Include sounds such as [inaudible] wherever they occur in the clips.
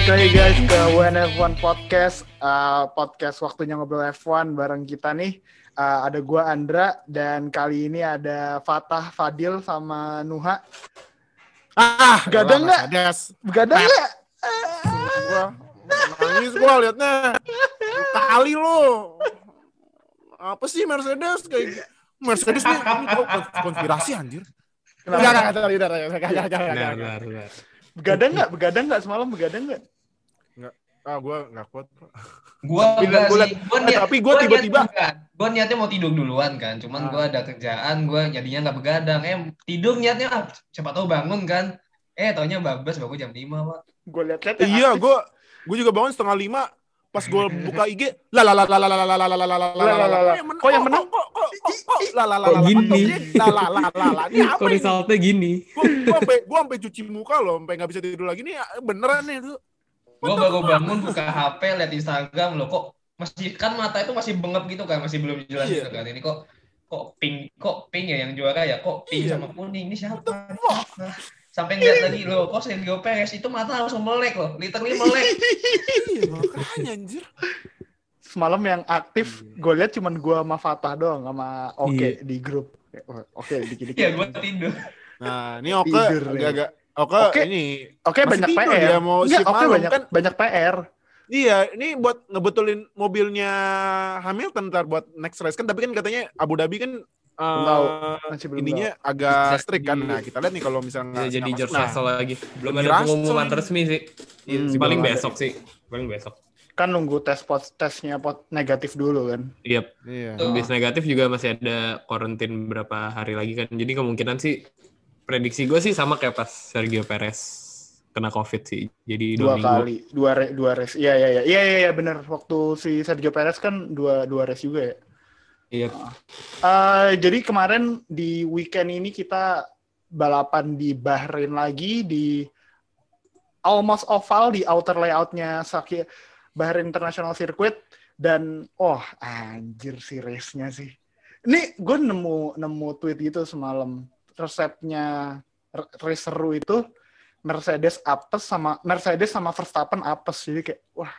balik lagi guys ke WNF1 Podcast. Uh, podcast waktunya ngobrol F1 bareng kita nih. Uh, ada gua Andra dan kali ini ada Fatah, Fadil sama Nuha. Ah, Gadang nggak? Des. Begadang nggak? Nangis gua liatnya. Kali lo. Apa sih Mercedes kayak Mercedes nih konspirasi anjir. Kenapa? Enggak, enggak, enggak, enggak, enggak, enggak, enggak, enggak, Benar, enggak. benar, benar. Begadang nggak? Begadang nggak semalam? Begadang nggak? Ah, gua enggak kuat. Pak. Gua Tapi enggak gua sih. liat- Gua niat, tapi gua tiba-tiba-. Gua niatnya mau tidur duluan kan. Cuman Ah. gua ada kerjaan, gua jadinya nggak begadang. Eh, tidur niatnya ah, siapa tahu bangun kan. Eh, taunya bablas baru jam 5, Pak. Gue liat-liat yang Iya, gua gua juga bangun setengah lima pas gua buka IG lah lah lah lah lah lah lah lah Lah, lah, lah, lah. menang? Kok yang menang? kok kok kok lah Kok lah lah gini? lah lah lah lah ini apa ini resultnya gini? gua gua sampai gua sampai cuci muka loh sampai nggak bisa tidur lagi nih beneran nih itu Gua baru bangun buka HP, lihat Instagram loh kok masih kan mata itu masih bengep gitu kan, masih belum jelas Iya. gitu kan. Ini kok kok pink kok pink ya yang juara ya kok pink Iya. sama kuning ini siapa? Sampai ngeliat lagi loh, kok Sergio Perez itu mata langsung melek loh, literally melek. iya makanya anjir Semalam yang aktif, gue lihat cuman gue sama Fatah doang sama Oke Iya. di grup. Oke, dikit-dikit. Ya gua tidur. nah ini Oke ya. agak-agak Oke, Oke. ini Oke, banyak PR. dia mau shift Oke malam, banyak kan? banyak PR. iya ini buat ngebetulin mobilnya Hamilton ntar buat next race kan tapi kan katanya Abu Dhabi kan tahu. Belum ininya Bisa agak strict kan nah kita lihat nih kalau misalnya nggak- jadi George masuk. Russell lagi. Belum ada pengumuman resmi sih. Iya, Hmm, sih, Paling ada. besok sih. Paling besok. Kan nunggu tes pot tesnya pot negatif dulu kan. Iya, iya Tuh. habis negatif juga masih ada quarantine beberapa hari lagi kan. Jadi kemungkinan sih prediksi gue sih sama kayak pas Sergio Perez kena COVID sih. Jadi Dua dua, minggu. kali, dua re, dua race. Iya iya iya. Iya iya iya benar. Waktu si Sergio Perez kan dua dua race juga ya. Iya. Eh, jadi kemarin di weekend ini kita balapan di Bahrain lagi di almost oval di outer layoutnya Saki Bahrain International Circuit dan oh anjir si race-nya sih. Ini gue nemu nemu tweet gitu semalam resepnya race seru itu Mercedes apes sama Mercedes sama Verstappen apes jadi kayak wah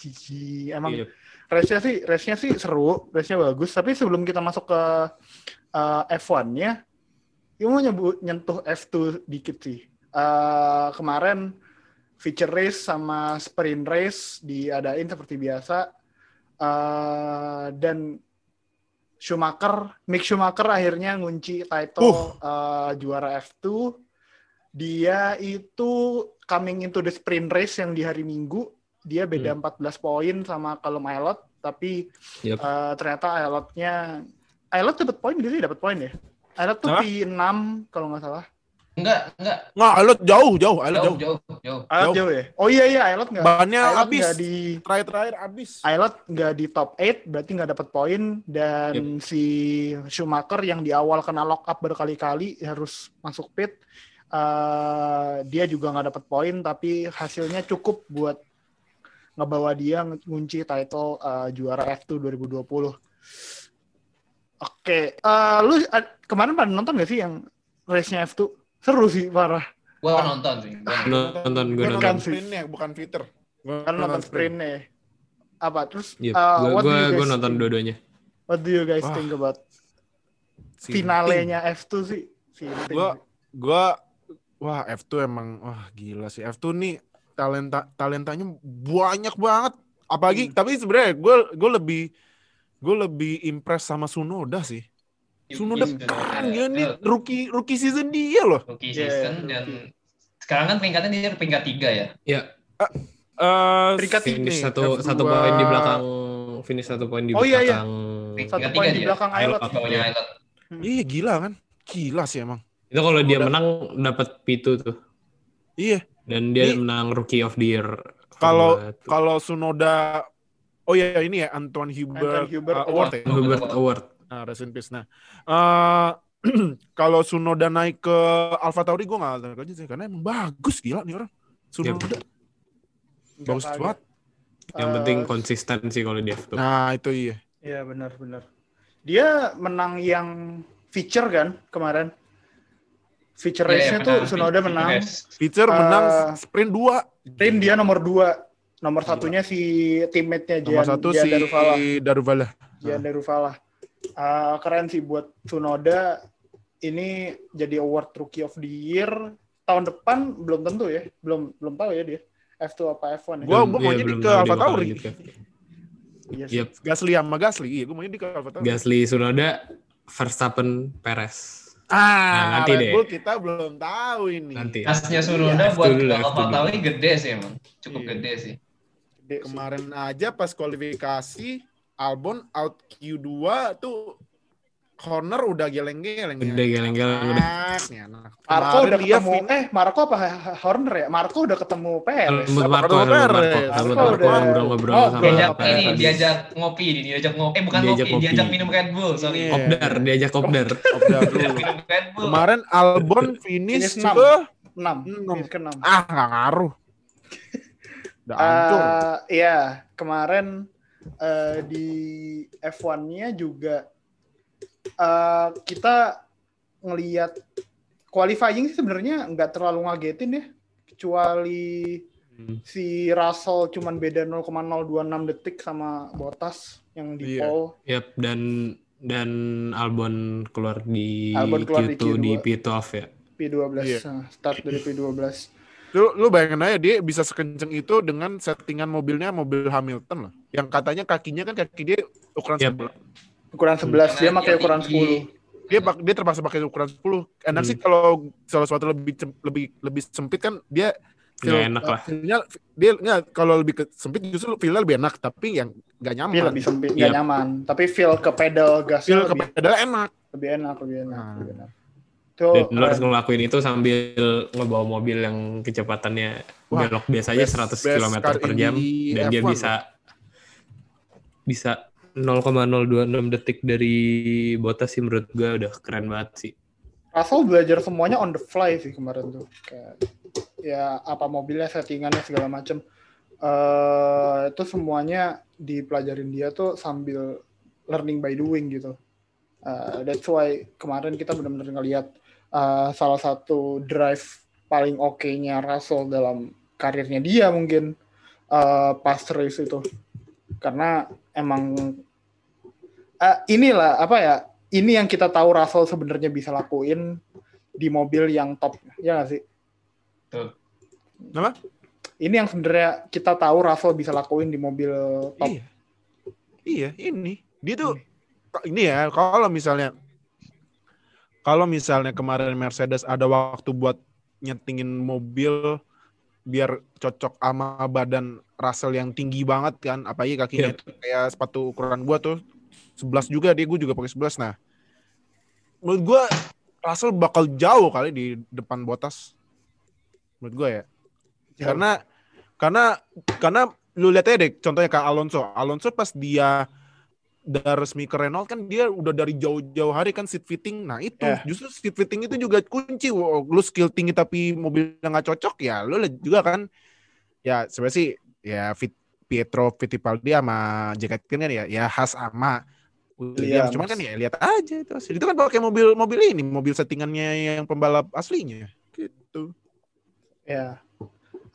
jijik emang Iya. Race-nya sih race-nya sih seru, race-nya bagus. Tapi sebelum kita masuk ke uh, F1-nya, gue mau nyebut nyentuh F2 dikit sih. Uh, kemarin feature race sama sprint race diadain seperti biasa. Uh, dan Schumacher, Mick Schumacher akhirnya ngunci title uh, juara F2. Dia itu coming into the sprint race yang di hari Minggu dia beda 14 poin sama kalau Ailot tapi Yep. eh, ternyata Ailotnya Ailot dapat poin gitu sih dapat poin ya Ailot tuh Hah? P6 kalau nggak salah Enggak, enggak. nggak alot jauh jauh alot Jauh, jauh jauh, jauh. Ailot Jauh. jauh ya oh iya iya Ailot nggak bannya Ailot habis di terakhir-terakhir habis Ailot nggak di top 8 berarti nggak dapat poin dan si Schumacher yang di awal kena lock up berkali-kali harus masuk pit eh, dia juga nggak dapat poin tapi hasilnya cukup buat ngebawa dia ngunci title eh, juara F2 2020. Oke, eh, lu eh, kemarin pada nonton gak sih yang race-nya F2? Seru sih parah. Gua nonton sih. Gua nonton. Nonton gue Gua nonton. Bukan sprintnya bukan Twitter Gua Kan nonton sprintnya. Apa terus? Iya, eh, gue what do you gue guys nonton dua-duanya. What do you guys Wah. think about Si finalenya F2 sih? Sinting. Gua- gua wah F2 emang wah gila sih F2 nih talenta talentanya banyak banget apalagi Hmm. tapi sebenarnya gue gue lebih gue lebih impress sama Sunoda sih Sunoda Sunoda. keren gila nih Itu rookie rookie season dia loh Rookie Yeah, season rookie. dan sekarang kan peringkatnya dia peringkat tiga ya. Iya, Eh Peringkat finish nih, satu F2 satu poin di belakang finish satu poin di Oh, iya, iya. belakang. Satu Tiga poin di belakang Ailot. Bawahnya Ailot. iya gila kan gila sih emang Itu kalau dia menang dapat P2 tuh. iya Dan dia Ini- menang Rookie of the Year. Kalau- kalau Sunoda oh iya ini ya Antoine Hubert, Antoine Hubert uh, Award ya Hubert Award. Nah, rest in peace. Nah, eh, [clears throat] kalau Sunoda naik ke Alfa Tauri gue nggak tahu aja sih karena emang bagus gila nih orang. Sunoda Nggak bagus kaget. banget. Yang Eh, penting konsisten sih kalau dia tuh. Nah, itu iya. Iya benar-benar. Dia menang yang feature kan kemarin. Feature Iya, race-nya iya, tuh. Sunoda menang. Yes. Feature Eh, menang sprint 2 Rin dia nomor dua. Nomor satunya si teammate-nya Nomor Gian, satu Gian si Daruvala. Daruvala. Gian Daruvala. Ah, keren sih buat Tsunoda. Ini jadi award Rookie of the Year. Tahun depan belum tentu ya. Belum belum tahu ya dia. F2 apa F1 ya. Gua- Belum- gua iya, maunya di belum ke bakal Tauri. ke- Iya sih. Yep. Gasly sama Gasly. Iya, gue maunya di Alfa Tauri. Gasly Sunoda, Verstappen, Perez. Ah, Nah, nanti Red deh. Bull kita belum tahu ini. Nanti. Gasnya Sunoda F2 buat dulu, Alfa F2 dulu. Tauri gede sih emang. Cukup Iya. gede sih. Gede sih. Kemarin aja pas kualifikasi Albon out Q2 tuh corner udah geleng-geleng. Udah geleng-geleng, udah. Ah, nih anak. Marco udah dia ketemu fin- eh Marco apa Horner ya? Marco udah ketemu Perez. Sama Marko, Marco Helmut Marko, Perez. Helmut Marco Marko udah- ngobrol-ngobrol Oh, sama Diajak Perez. ini, diajak ngopi, diajak ngopi. Eh bukan Diajak ngopi, ngopi. diajak minum Red Bull, sorry. Iya. Kopdar, diajak kopdar. [laughs] Kopdar minum Red Bull. Kemarin Albon finish ke 6. Enam. ke 6. ah nggak ngaruh. [laughs] Udah hancur. Eh, Iya, kemarin eh, di F1-nya juga eh, kita ngelihat qualifying sih sebenarnya nggak terlalu ngagetin ya, kecuali Hmm. si Russell cuman beda 0,026 detik sama Bottas yang di Iya. pole. Yap, dan dan Albon keluar di Albon keluar di Q2 di Q2. P12 ya. P12 Iya. nah, start dari P12 Lu, lu bayangin aja dia bisa sekenceng itu dengan settingan mobilnya mobil Hamilton loh. Yang katanya kakinya kan kaki dia ukuran Yep. sebelah. Ukuran 11 dia Karena pakai dia ukuran tinggi. 10 Dia pak- dia terpaksa pakai ukuran 10. Enak Hmm. sih kalau salah sesuatu lebih lebih lebih sempit kan dia Nggak enak lah. feel-nya- dia nggak, kalau lebih ke, sempit justru feel lebih enak tapi yang nggak nyaman. tapi lebih sempit nggak Yep. nyaman tapi feel ke pedal feel gasnya ke lebih, pedal enak. lebih enak lebih enak, Nah. lebih enak. Tuh, Dan lu harus ngelakuin itu sambil ngebawa mobil yang kecepatannya Wah, belok biasa aja best- 100 best km per jam dan dia F1 bisa bisa 0,026 detik dari Bottas sih menurut gua udah keren banget sih. Russell belajar semuanya on the fly sih kemarin tuh. Kayak ya apa mobilnya settingannya segala macem. Eh itu semuanya dipelajarin dia tuh sambil learning by doing gitu. Eh, that's why kemarin kita benar-benar ngelihat eh, salah satu drive paling oke-nya Russell dalam karirnya dia mungkin eh, pas race itu. Karena emang eh, inilah apa ya ini yang kita tahu Russell sebenarnya bisa lakuin di mobil yang top ya nggak sih Tuh. Apa? ini yang sebenarnya kita tahu Russell bisa lakuin di mobil top Iya. Iya, ini. Dia tuh ini ya, kalau misalnya kalau misalnya kemarin Mercedes ada waktu buat nyetingin mobil biar cocok sama badan Russell yang tinggi banget kan, apalagi kakinya itu kayak sepatu ukuran gua tuh 11 juga dia gua juga pakai 11 nah. Menurut gua Russell bakal jauh kali di depan Bottas. Menurut gua ya. Jauh. Karena karena karena lu lihat aja deh contohnya kayak Alonso. Alonso pas dia udah resmi ke Renault kan dia udah dari jauh-jauh hari kan seat fitting. Nah itu Ya. justru seat fitting itu juga kunci. Wow, lu skill tinggi tapi mobilnya nggak cocok ya lu lihat juga kan. Ya sebenarnya sih ya Fit, Pietro Fittipaldi sama Jack Aitken kan ya ya khas sama Williams. Williams. Cuman kan ya lihat aja itu. Itu kan pakai mobil mobil ini, mobil settingannya yang pembalap aslinya. Gitu. ya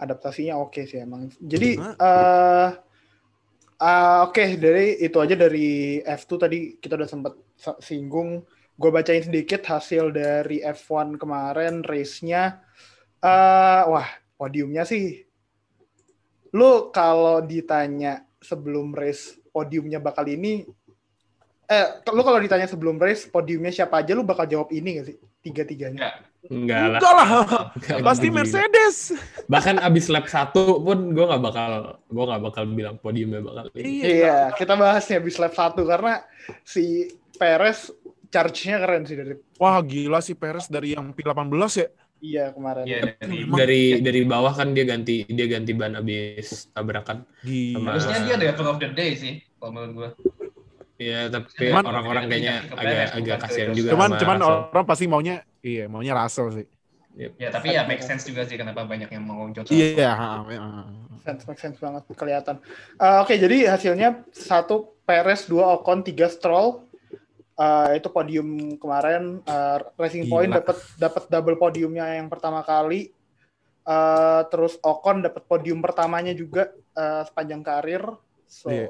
adaptasinya oke sih emang jadi Nah. eh eh, oke dari itu aja dari F2 tadi kita udah sempat singgung gue bacain sedikit hasil dari F1 kemarin race-nya eh wah podiumnya sih lu kalau ditanya sebelum race podiumnya bakal ini eh lu kalau ditanya sebelum race podiumnya siapa aja lu bakal jawab ini gak sih tiga-tiganya Enggak. Enggak lah. Enggak lah. Enggak Pasti. Mercedes. Bahkan abis lap 1 pun gue nggak bakal gue nggak bakal bilang podiumnya bakal ini. Iya, kita bahasnya bis lap 1 karena si Perez charge-nya keren sih dari Wah gila sih Perez dari yang P18 ya. iya kemarin. Iya, dari. Dari dari bawah kan dia ganti dia ganti ban abis tabrakan. Gila. Harusnya dia driver of the day sih, kalau menurut gua. Iya tapi Cuman- orang-orang kayaknya agak agak kasihan Russell. juga. Cuman sama cuman Russell. orang pasti maunya iya maunya Russell sih. Ya, tapi ya make sense juga sih kenapa banyak yang mau George Iya. Ha. Sense, make sense banget kelihatan. Eh, Oke, jadi hasilnya satu Perez, dua Ocon, tiga Stroll. Eh, itu podium kemarin. Eh, Racing Point Gila. dapat dapat double podiumnya yang pertama kali. Eh, terus Ocon dapat podium pertamanya juga eh, sepanjang karir. So Iya.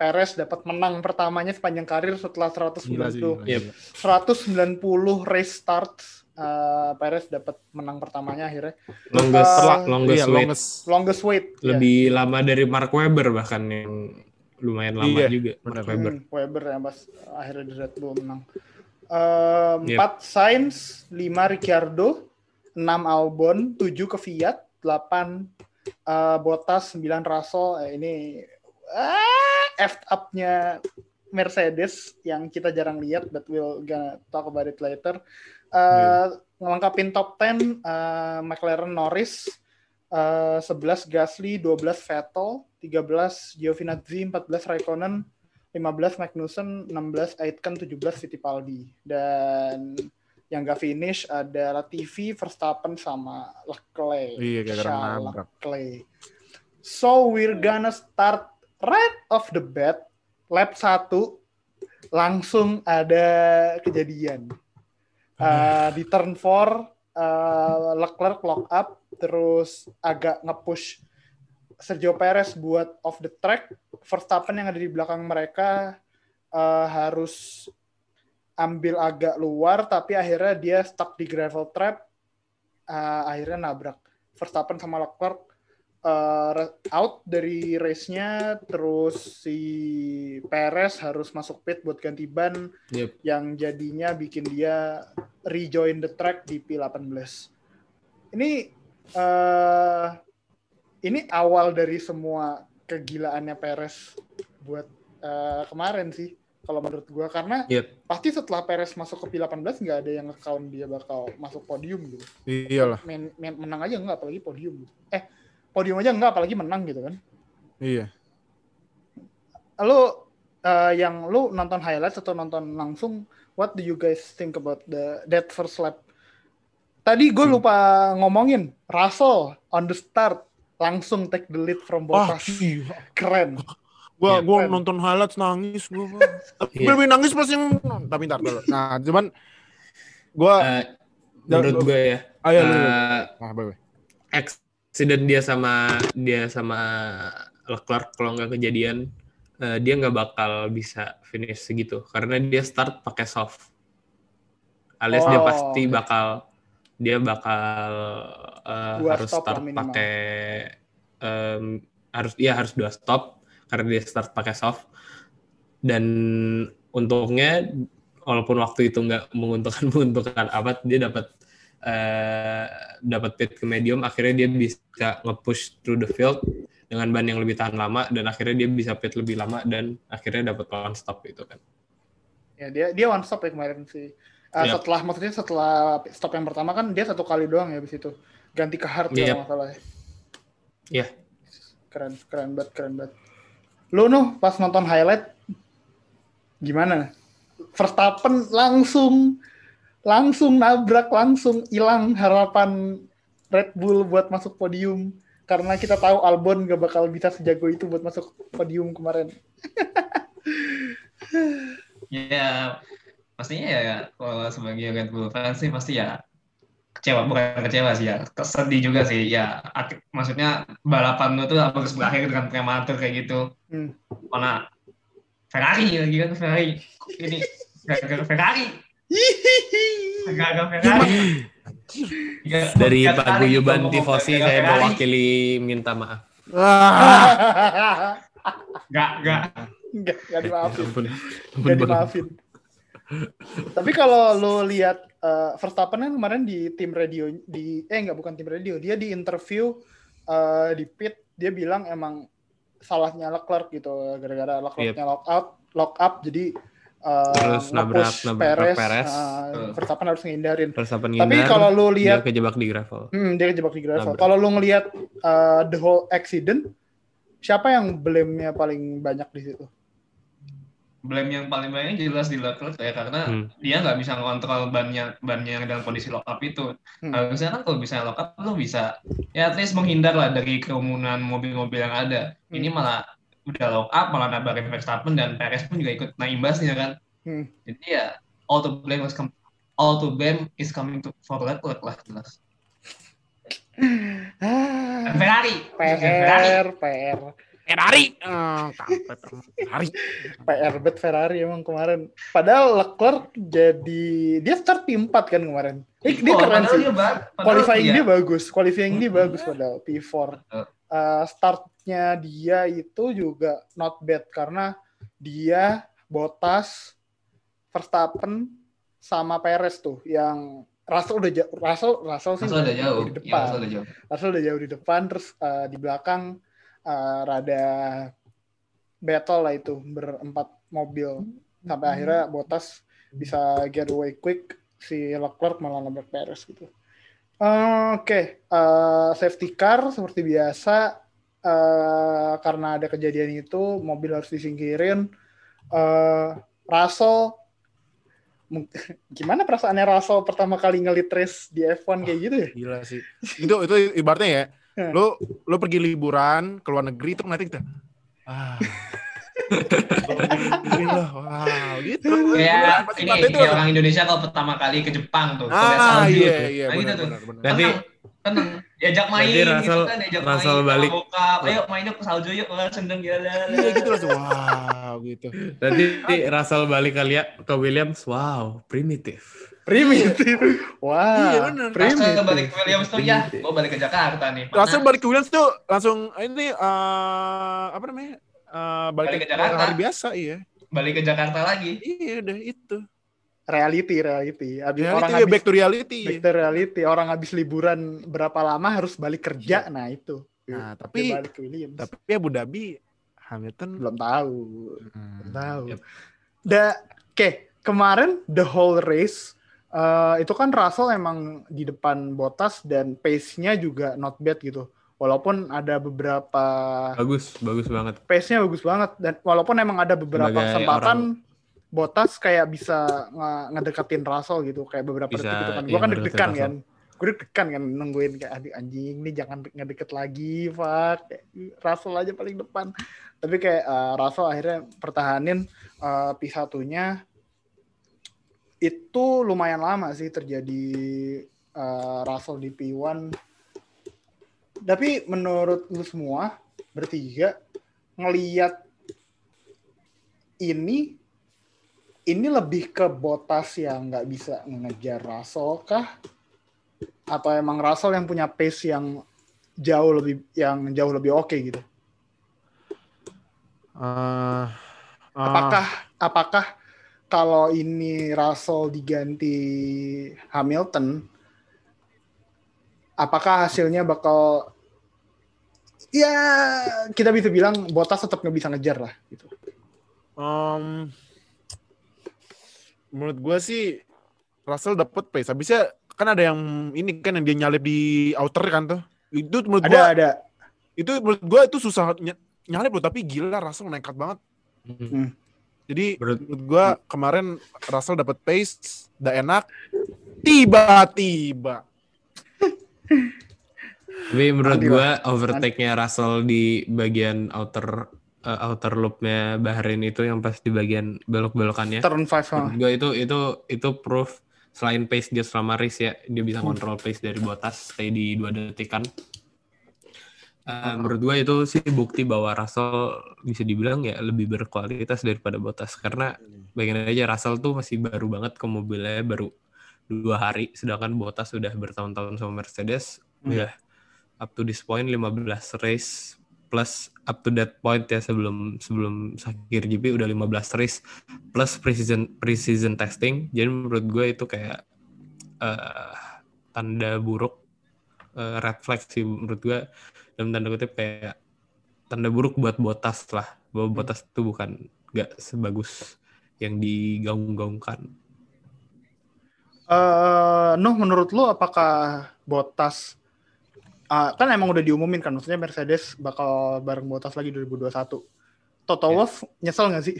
Perez dapat menang pertamanya sepanjang karir setelah 190 Gila sih. gila, Yep. gila. 190 race starts. eh, Perez dapat menang pertamanya akhirnya. Longest, Uh, longest Iya, wait. longest. Longest wait. ya. Lebih lama dari Mark Webber bahkan yang lumayan lama Iya, juga. Mark Webber. Hmm, Weber yang pas akhirnya di Red Bull menang. Eh, Yep. Empat Sainz, lima Ricciardo, enam Albon, tujuh ke Fiat, delapan eh, Bottas, sembilan Russell. Eh, ini ah, F up-nya Mercedes yang kita jarang lihat, but we'll gonna talk about it later. Eh, Ngelengkapin top 10, eh, McLaren Norris, eh, 11 Gasly, 12 Vettel, 13 Giovinazzi, 14 Raikkonen, 15 Magnussen, 16 Aitken, 17 Fittipaldi. Dan yang gak finish ada Latifi, Verstappen, sama Leclerc. Iya, gara-gara. Leclerc. So we're gonna start right off the bat. Lap 1 langsung ada kejadian. Uh, di turn 4 uh, Leclerc lock up terus agak nge-push Sergio Perez buat off the track. Verstappen yang ada di belakang mereka uh, harus ambil agak luar, tapi akhirnya dia stuck di gravel trap. Uh, akhirnya nabrak Verstappen sama Leclerc uh, out dari race-nya. Terus si Perez harus masuk pit buat ganti ban Yep. yang jadinya bikin dia rejoin the track di P18. Ini eh ini awal dari semua kegilaannya Perez buat eh, kemarin sih kalau menurut gua karena Yep. pasti setelah Perez masuk ke P18 nggak ada yang nge-count dia bakal masuk podium gitu. Iyalah. Main, main- menang aja nggak apalagi podium. gitu. Eh podium aja nggak apalagi menang gitu kan. Iya. Lu eh, yang lu nonton highlights atau nonton langsung what do you guys think about the that first lap tadi gue lupa ngomongin Russell on the start langsung take the lead from Wah, Bottas keren Gua Iya, gua keren. nonton highlights nangis gua. [laughs] Lebih nangis pas yang tapi ntar dulu. Nah, cuman gua Eh, menurut gue ya, ayo eh, Nah, accident dia sama dia sama Leclerc kalau nggak kejadian eh, dia nggak bakal bisa finish segitu karena dia start pakai soft. Alias dia Oh, pasti oke. bakal dia bakal Dua harus stop start pakai em, harus ya harus dua stop karena dia start pakai soft. Dan untungnya walaupun waktu itu nggak menguntungkan menguntungkan amat dia dapat eh, dapat pit ke medium akhirnya dia bisa nge-push through the field dengan ban yang lebih tahan lama dan akhirnya dia bisa pit lebih lama dan akhirnya dapat one stop itu kan ya dia dia one stop ya kemarin sih Eh, Yap. setelah maksudnya setelah stop yang pertama kan dia satu kali doang ya habis itu ganti ke hard kalau nggak salah ya. Iya. keren keren banget keren banget lu noh pas nonton highlight gimana Verstappen langsung langsung nabrak langsung hilang harapan Red Bull buat masuk podium. Karena kita tahu Albon gak bakal bisa sejago itu buat masuk podium kemarin. [laughs] Ya, pastinya ya kalau sebagai Red Bull fans sih pasti ya kecewa bukan kecewa sih ya kesedih juga sih. Ya ak- maksudnya balapan lu tuh harus berakhir dengan prematur kayak gitu. Hmm. karena Ferrari lagi kan Ferrari. Ini gara-gara Ferrari gara-gara Ferrari Ya, dari kali paguyuban ngomong tifosi saya mewakili minta maaf Ah, Nggak, nggak. Nggak, nggak dimaafin. ampun Nggak ampun Bang. dimaafin. Tapi kalau lo lihat eh, Verstappen kan kemarin di tim radio di eh nggak bukan tim radio, dia di interview eh, di pit dia bilang emang salahnya Leclerc gitu gara-gara Leclercnya lock out, lock up jadi eh, Terus nabrak- nabrak Perez, Perez. eh, Verstappen harus ngehindarin. Verstappen Tapi ngindar, kalau lu dia lihat kejebak di gravel Hmm, dia kejebak di gravel. Nabrak. Kalau lu ngelihat uh, the whole accident, siapa yang blame-nya paling banyak di situ? Blame yang paling banyak jelas di Leclerc ya karena Hmm. dia nggak bisa ngontrol bannya bannya yang dalam kondisi lock up itu. Hmm. Harusnya kan kalau bisa lock up lo bisa ya at least menghindar lah dari kerumunan mobil-mobil yang ada. Ini Hmm. malah udah lock up malah nabarin Verstappen dan Perez pun juga ikut nah imbasnya kan. Hmm. Jadi ya all to blame is com- all to blame is coming to for Leclerc lah jelas. [sighs] Ah, Ferrari. Ferrari. PR, PR. Ferrari. Emang Ferrari. PR bet Ferrari emang kemarin. Padahal Leclerc jadi dia start P4 kan kemarin. Eh, dia Oh, keren sih. dia ba- padahal Qualifying dia- dia bagus, qualifying dia Hmm. bagus padahal P4. Betul. Uh, startnya dia itu juga not bad karena dia Bottas, Verstappen sama Perez tuh yang Russell udah jauh, Russell Russell sih Russell udah jauh. di Iya, depan. Russell udah jauh. Russell udah jauh di depan terus uh, di belakang uh, rada battle lah itu berempat mobil sampai akhirnya Bottas bisa get away quick si Leclerc malah nabrak Perez gitu. Uh, Oke, uh, safety car seperti biasa uh, karena ada kejadian itu mobil harus disingkirin. Uh, Russell [laughs] gimana perasaannya Russell pertama kali ngelit race di F1 kayak gitu ya? Gila sih. Itu itu ibaratnya ya. Lu lu pergi liburan ke luar negeri itu nanti kita ah. Wow gitu. Kayak Pasti ini kayak orang Indonesia kalau pertama kali ke Jepang tuh, Ah iya tuh. iya Nah, gitu benar tuh. benar benar. Tenang. Diajak main Berarti gitu Russell- kan, diajak Russell main, balik. bokap, ayo mainnya ke salju yuk, wah seneng ya. Iya gitu langsung wow gitu. Nanti Russell balik kali ya ke Williams, wow, primitif. Primitif. Wah, Iya, bener. Russell primitif. balik ke Williams tuh ya, gue balik ke Jakarta nih. Mana? Langsung balik ke Williams tuh langsung ini eh, apa namanya? Eh, balik, Balik ke ke Jakarta. hari biasa iya. balik ke Jakarta lagi. Iya udah itu. Reality, reality. Abis Reality, orang ya, habis back to reality. back to reality. Orang habis liburan berapa lama harus balik kerja. Nah, itu. Nah, tapi tapi Abu Dhabi Hamilton belum tahu. Hmm. Belum tahu. Yep. Da, oke, kemarin the whole race eh, itu kan Russell emang di depan Bottas dan pace-nya juga not bad gitu. Walaupun ada beberapa Bagus, bagus banget. pace-nya bagus banget dan walaupun emang ada beberapa Sebagai kesempatan Bottas kayak bisa nge- ngedeketin Russell gitu kayak beberapa Bisa, detik gitu kan. iya, Gue kan ngedeketin deg-degan kan. Gue deg-degan kan nungguin kayak adik anjing nih jangan ngedeket lagi, fuck. Russell aja paling depan. Tapi kayak eh, Russell akhirnya pertahanin eh, P1-nya itu lumayan lama sih terjadi eh, Russell di P1. Tapi menurut lu semua bertiga ngeliat ini ini lebih ke Botas yang nggak bisa ngejar Russell kah? Atau emang Russell yang punya pace yang jauh lebih yang jauh lebih oke gitu? Eh, eh, Apakah apakah kalau ini Russell diganti Hamilton, apakah hasilnya bakal ya kita bisa bilang Bottas tetap nggak bisa ngejar lah gitu. em, menurut gue sih Russell dapet pace. Habisnya kan ada yang ini kan yang dia nyalip di outer kan tuh. Itu menurut Ada gue ada itu menurut gue itu susah ny- nyalip loh tapi gila Russell nekat banget. Hmm. Jadi Menurut- menurut gue kemarin Russell dapet pace, udah enak. Tiba-tiba Tapi menurut gua overtake-nya Russell di bagian outer eh, outer loop-nya Bahrain itu yang pas di bagian belok-belokannya. turn five sama. gua itu itu itu proof selain pace dia selama race ya, dia bisa kontrol pace dari Bottas stay di dua detikan. Eh, menurut gua itu sih bukti bahwa Russell bisa dibilang ya lebih berkualitas daripada Bottas karena bagian aja Russell tuh masih baru banget ke mobilnya baru dua hari sedangkan Bottas sudah bertahun-tahun sama Mercedes Hmm. udah up to this point 15 race plus up to that point ya sebelum sebelum akhir GP udah 15 race plus precision precision testing. Jadi menurut gue itu kayak eh, tanda buruk eh, red flag sih menurut gue. Dalam tanda kutip kayak tanda buruk buat Bottas lah bahwa Bottas itu bukan nggak sebagus yang digaung-gaungkan. Eh, Nuh, menurut lu apakah Bottas ah, kan emang udah diumumin kan, maksudnya Mercedes bakal bareng Bottas lagi 2021. Toto Ya. Wolff nyesel nggak sih?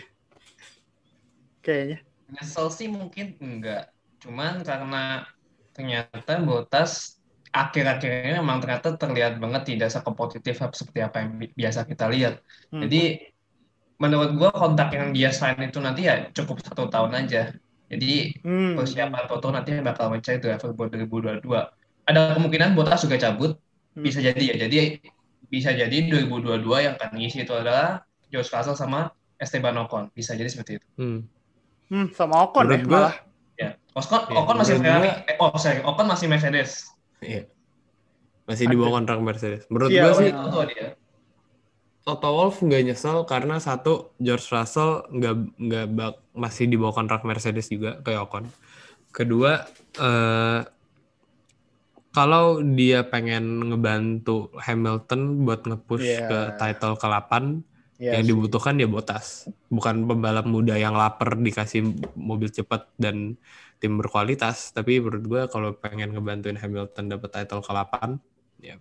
Kayaknya. Nyesel sih mungkin enggak. Cuman karena ternyata Botas akhir-akhir ini memang ternyata terlihat banget tidak sekompetitif seperti apa yang bi- biasa kita lihat. Hmm. Jadi menurut gua kontak yang dia sign itu nanti ya cukup satu tahun aja. Jadi Hmm. persiapan Toto nanti bakal mencari driver buat 2022. Ada kemungkinan Botas juga cabut Bisa jadi ya. Jadi bisa jadi 2022 yang akan ngisi itu adalah George Russell sama Esteban Ocon. Bisa jadi seperti itu. Hmm. Hmm, sama Ocon Menurut ya gua- malah. Ya. Ocon, Ya, Ocon masih Ferrari. Eh, oh, sorry. Ocon masih Mercedes. Iya. Masih di bawah kontrak Mercedes. Menurut Iya, gue oh, sih Itu tuh dia. Toto Wolff nggak nyesel karena satu George Russell nggak nggak bak- masih di bawah kontrak Mercedes juga kayak Ocon. Kedua eh, kalau dia pengen ngebantu Hamilton buat nge-push Iya. ke title ke-8 Iya yang sih. dibutuhkan dia Bottas. Bukan pembalap muda yang lapar dikasih mobil cepat dan tim berkualitas, tapi menurut gue kalau pengen ngebantuin Hamilton dapat title ke-8 ya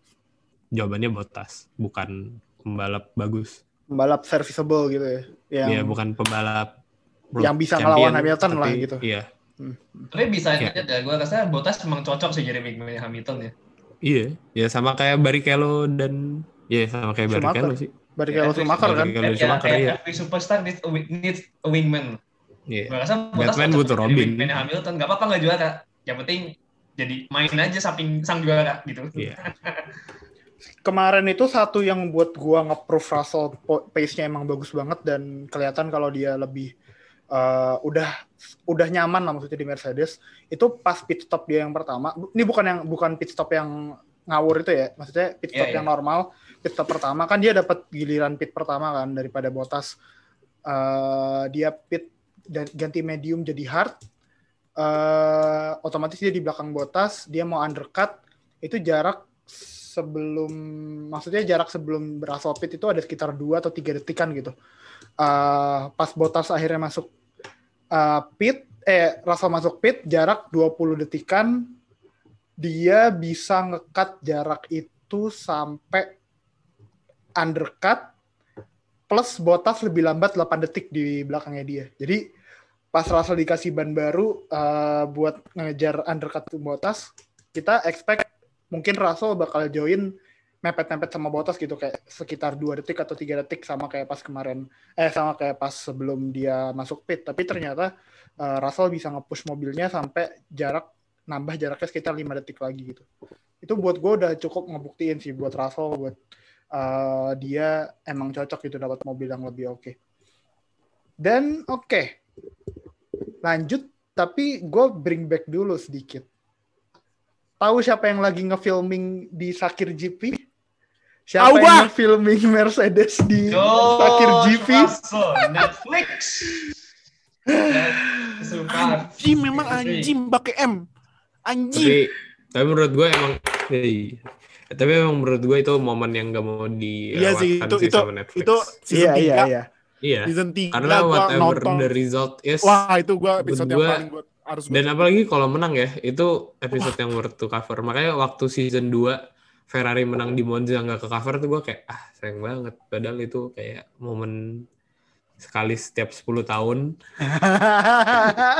jawabannya Bottas, bukan pembalap bagus. Pembalap serviceable gitu ya. Yang Iya, bukan pembalap yang bisa ngelawan Hamilton lah gitu. Iya. Tapi bisa Ya. aja ya. Gue rasa Bottas emang cocok sih jadi wingman Hamilton ya. Iya, ya sama kayak Barrichello dan ya sama kayak Schumacher. Barrichello sih. Barrichello Ya, Schumacher kan. Barrichello Ya, Schumacher, kayak iya. every superstar needs a, needs a wingman. Iya. Gue rasa Bottas Batman butuh Robin. wingman Hamilton. Gak apa-apa nggak juara. Yang penting jadi main aja samping sang juara gitu. Iya. [laughs] Kemarin itu satu yang buat gua nge-proof Russell pace-nya emang bagus banget dan kelihatan kalau dia lebih uh, udah udah nyaman lah maksudnya di Mercedes. Itu pas pit stop dia yang pertama. Ini bukan yang bukan pit stop yang ngawur itu ya. Maksudnya pit stop Iya, yang normal. Pit stop pertama kan dia dapat giliran pit pertama kan daripada Bottas. Uh, dia pit dan ganti medium jadi hard. Uh, otomatis dia di belakang Bottas, dia mau undercut itu jarak sebelum maksudnya jarak sebelum berasal pit itu ada sekitar 2 atau tiga detikan gitu. Eh, pas Bottas akhirnya masuk eh, pit eh Russell masuk pit jarak 20 detikan dia bisa ngekat jarak itu sampai undercut plus Bottas lebih lambat 8 detik di belakangnya dia. Jadi pas Russell dikasih ban baru eh, buat ngejar undercut tuh Bottas, kita expect mungkin Russell bakal join mepet-mepet sama Bottas gitu kayak sekitar dua detik atau tiga detik sama kayak pas kemarin. Eh sama kayak pas sebelum dia masuk pit. Tapi ternyata eh, Russell bisa nge-push mobilnya sampai jarak nambah jaraknya sekitar lima detik lagi gitu. Itu buat gue udah cukup ngebuktiin sih buat Russell buat eh, dia emang cocok gitu dapat mobil yang lebih oke. Dan oke. Lanjut tapi gue bring back dulu sedikit. Tahu siapa yang lagi nge-filming di Sakir GP? Siapa Tahu yang gua. nge-filming Mercedes di George Sakir GP? Netflix. Suka. Anjing memang anjing pakai M. Anjing. Tapi tapi menurut gue emang iya. tapi emang menurut gue itu momen yang gak mau di Iya sih itu itu sama Netflix. itu season Iya, iya, 3. iya. iya. Season 3 Karena whatever nonton. the result is Wah, itu gua episode yang Gua- paling gua harus dan apalagi kalau menang ya, itu episode yang worth to cover. Makanya waktu season 2 Ferrari menang di Monza nggak ke cover tuh gue kayak ah sayang banget. Padahal itu kayak momen sekali setiap 10 tahun. [laughs]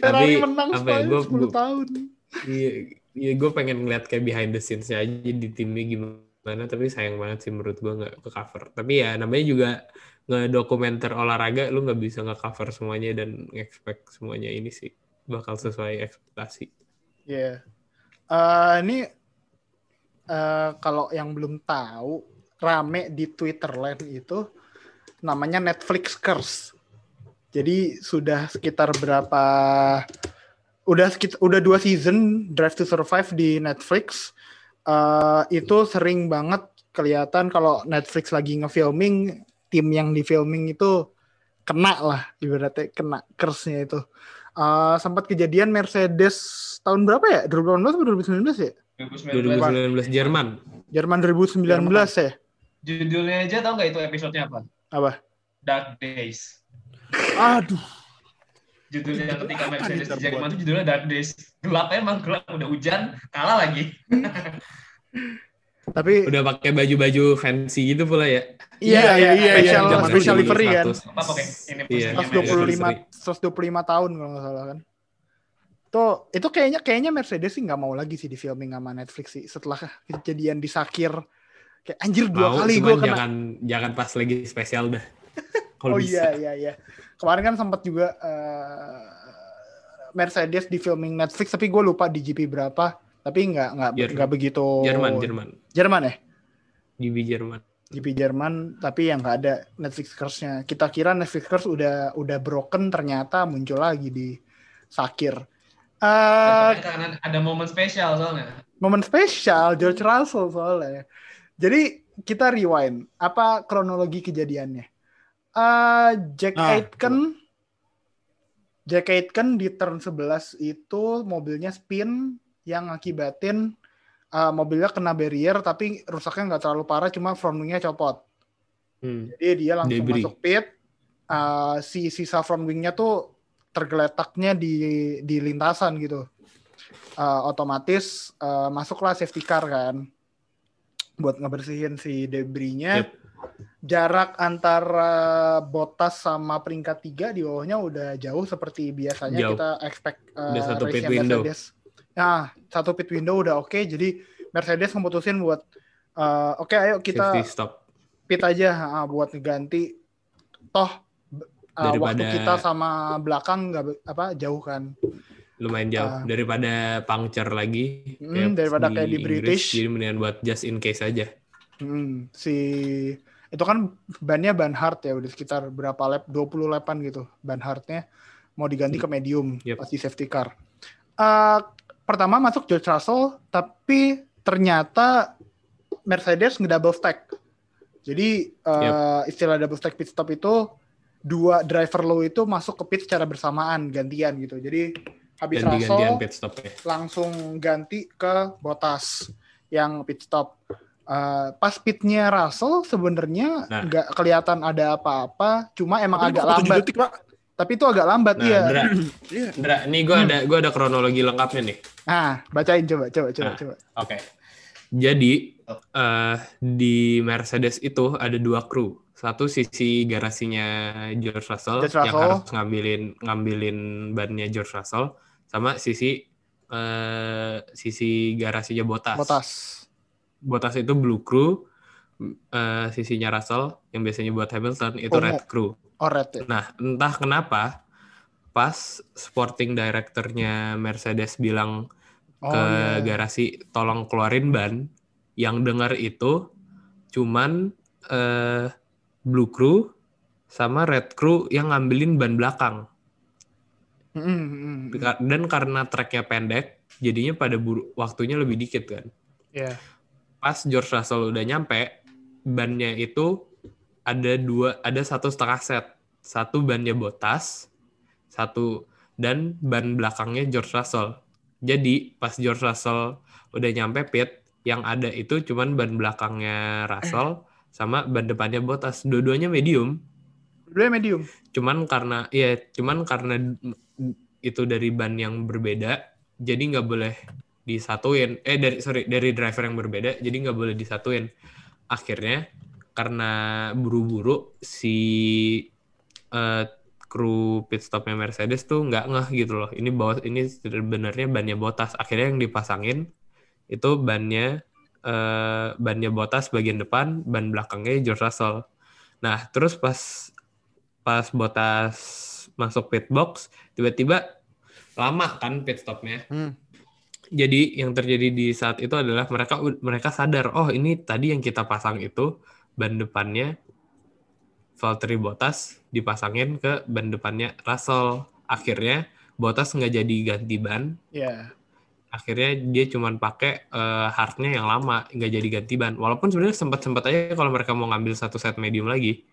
Ferrari Tapi, menang apa ya, sekali gua- 10 tahun. Iya, iya gue pengen ngeliat kayak behind the scenes-nya aja di timnya gimana. Tapi sayang banget sih menurut gue nggak ke cover. Tapi ya namanya juga ngedokumenter olahraga, lu nggak bisa nge-cover semuanya dan expect semuanya ini sih bakal sesuai ekspektasi. Iya. Eh, ini eh, kalau yang belum tahu rame di Twitter land itu namanya Netflix Curse. Jadi sudah sekitar berapa udah sekitar udah dua season Drive to Survive di Netflix. Eh, itu sering banget kelihatan kalau Netflix lagi ngefilming tim yang di filming itu kena lah ibaratnya kena curse-nya itu. Eh, sempat kejadian Mercedes tahun berapa ya? 2018 atau 2019 ya? 2019. 2019 Jerman. Jerman 2019 ya? Judulnya aja tau nggak itu episodenya apa? Apa? Dark Days. Aduh. Judulnya ketika Mercedes di? Jerman itu judulnya Dark Days. Gelap emang gelap udah hujan kalah lagi. [laughs] Tapi Udah pakai baju-baju fancy gitu pula ya. iya iya iya special zaman special dulu, livery kan. Apa pakai ini Iya. posisinya 125 125 tahun kalau nggak salah kan. Tuh, itu kayaknya kayaknya Mercedes sih nggak mau lagi sih di filming sama Netflix sih setelah kejadian di Sakir. Kayak anjir dua Mau kali gue kena. jangan jangan pas lagi spesial dah. [laughs] Kalau Oh bisa. iya iya iya. Kemarin kan sempat juga eh, Mercedes di filming Netflix tapi gue lupa di GP berapa. Tapi nggak nggak nggak begitu. Jerman, Jerman. Jerman ya. GP Jerman. GP Jerman tapi yang nggak ada Netflix Curse-nya. Kita kira Netflix Curse udah udah broken ternyata muncul lagi di Sakir. Eh Karena ada momen spesial soalnya. momen spesial George Russell soalnya. Jadi kita rewind apa kronologi kejadiannya. Eh Jack Ah, Aitken Jack Aitken di turn 11 itu mobilnya spin yang ngakibatin eh, mobilnya kena barrier tapi rusaknya nggak terlalu parah cuma front wingnya copot. Hmm. Jadi dia langsung Debris. masuk pit. Uh, si sisa front wingnya tuh tergeletaknya di di lintasan gitu. Uh, otomatis uh, masuklah safety car kan buat ngebersihin si debrisnya. Yep. Jarak antara Bottas sama peringkat tiga di bawahnya udah jauh seperti biasanya Jauh. kita expect uh, Udah satu pit window. Mercedes. Nah, satu pit window udah oke. Jadi Mercedes memutusin buat uh, oke ayo kita Safety stop. pit aja ah, buat ngeganti toh b- ah, waktu Daripada- kita sama belakang nggak apa jauh kan Lumayan jauh. Ah. Daripada puncture lagi. Hmm, daripada kayak di Inggris, British. Jadi mendingan buat just in case aja. Hmm, si itu kan bannya ban hard ya udah sekitar berapa lap 20 lapan gitu ban hardnya mau diganti ke medium Yep. pas di safety car Eh, pertama masuk George Russell tapi ternyata Mercedes ngedouble stack jadi eh, istilah double stack pit stop itu dua driver low itu masuk ke pit secara bersamaan gantian gitu jadi habis digantian Russell pit stopnya. langsung ganti ke Bottas yang pit stop. Uh, pas pitnya Russell sebenarnya Nah. nggak kelihatan ada apa-apa, cuma emang Tapi agak kok 7 lambat. detik, Pak. Tapi itu agak lambat Nah, ya. Dra, Iya. Dra, nih gue ada gue ada kronologi lengkapnya nih. Nah, bacain coba, coba, coba, Nah. coba. Oke. Jadi eh, di Mercedes itu ada dua kru. Satu sisi garasinya George Russell, George yang Russell. harus ngambilin ngambilin bannya George Russell, sama sisi eh, sisi garasinya Bottas. Bottas. Bottas itu blue crew, eh, sisinya Russell yang biasanya buat Hamilton itu Ungu. red crew. Oh, red ya. Nah, entah kenapa pas sporting directornya Mercedes bilang Oh, ke iya. garasi tolong keluarin ban, yang dengar itu cuman eh, blue crew sama red crew yang ngambilin ban belakang. Mm, mm, mm, mm. Ka- Dan karena treknya pendek, jadinya pada buru, waktunya lebih dikit kan. Iya. Pas George Russell udah nyampe, bannya itu ada dua, ada satu setengah set. Satu bannya Bottas, satu dan ban belakangnya George Russell. Jadi pas George Russell udah nyampe pit, yang ada itu cuman ban belakangnya Russell sama ban depannya Bottas. Dua-duanya medium. Dua medium. Cuman karena ya cuman karena itu dari ban yang berbeda, jadi nggak boleh disatuin. Eh dari sorry dari driver yang berbeda, jadi nggak boleh disatuin. Akhirnya karena buru-buru si eh, kru pit stopnya Mercedes tuh nggak ngeh gitu loh. Ini bawa ini sebenarnya bannya Bottas. Akhirnya yang dipasangin itu bannya eh, bannya Bottas bagian depan, ban belakangnya George Russell. Nah, terus pas pas Bottas masuk pit box, tiba-tiba lama kan pit stopnya. Hmm. Jadi yang terjadi di saat itu adalah mereka mereka sadar, oh ini tadi yang kita pasang itu ban depannya Valtteri Bottas dipasangin ke ban depannya Russell. Akhirnya Bottas nggak jadi ganti ban, Iya. akhirnya dia cuman pakai eh, hardnya yang lama nggak jadi ganti ban walaupun sebenarnya sempat sempat aja kalau mereka mau ngambil satu set medium lagi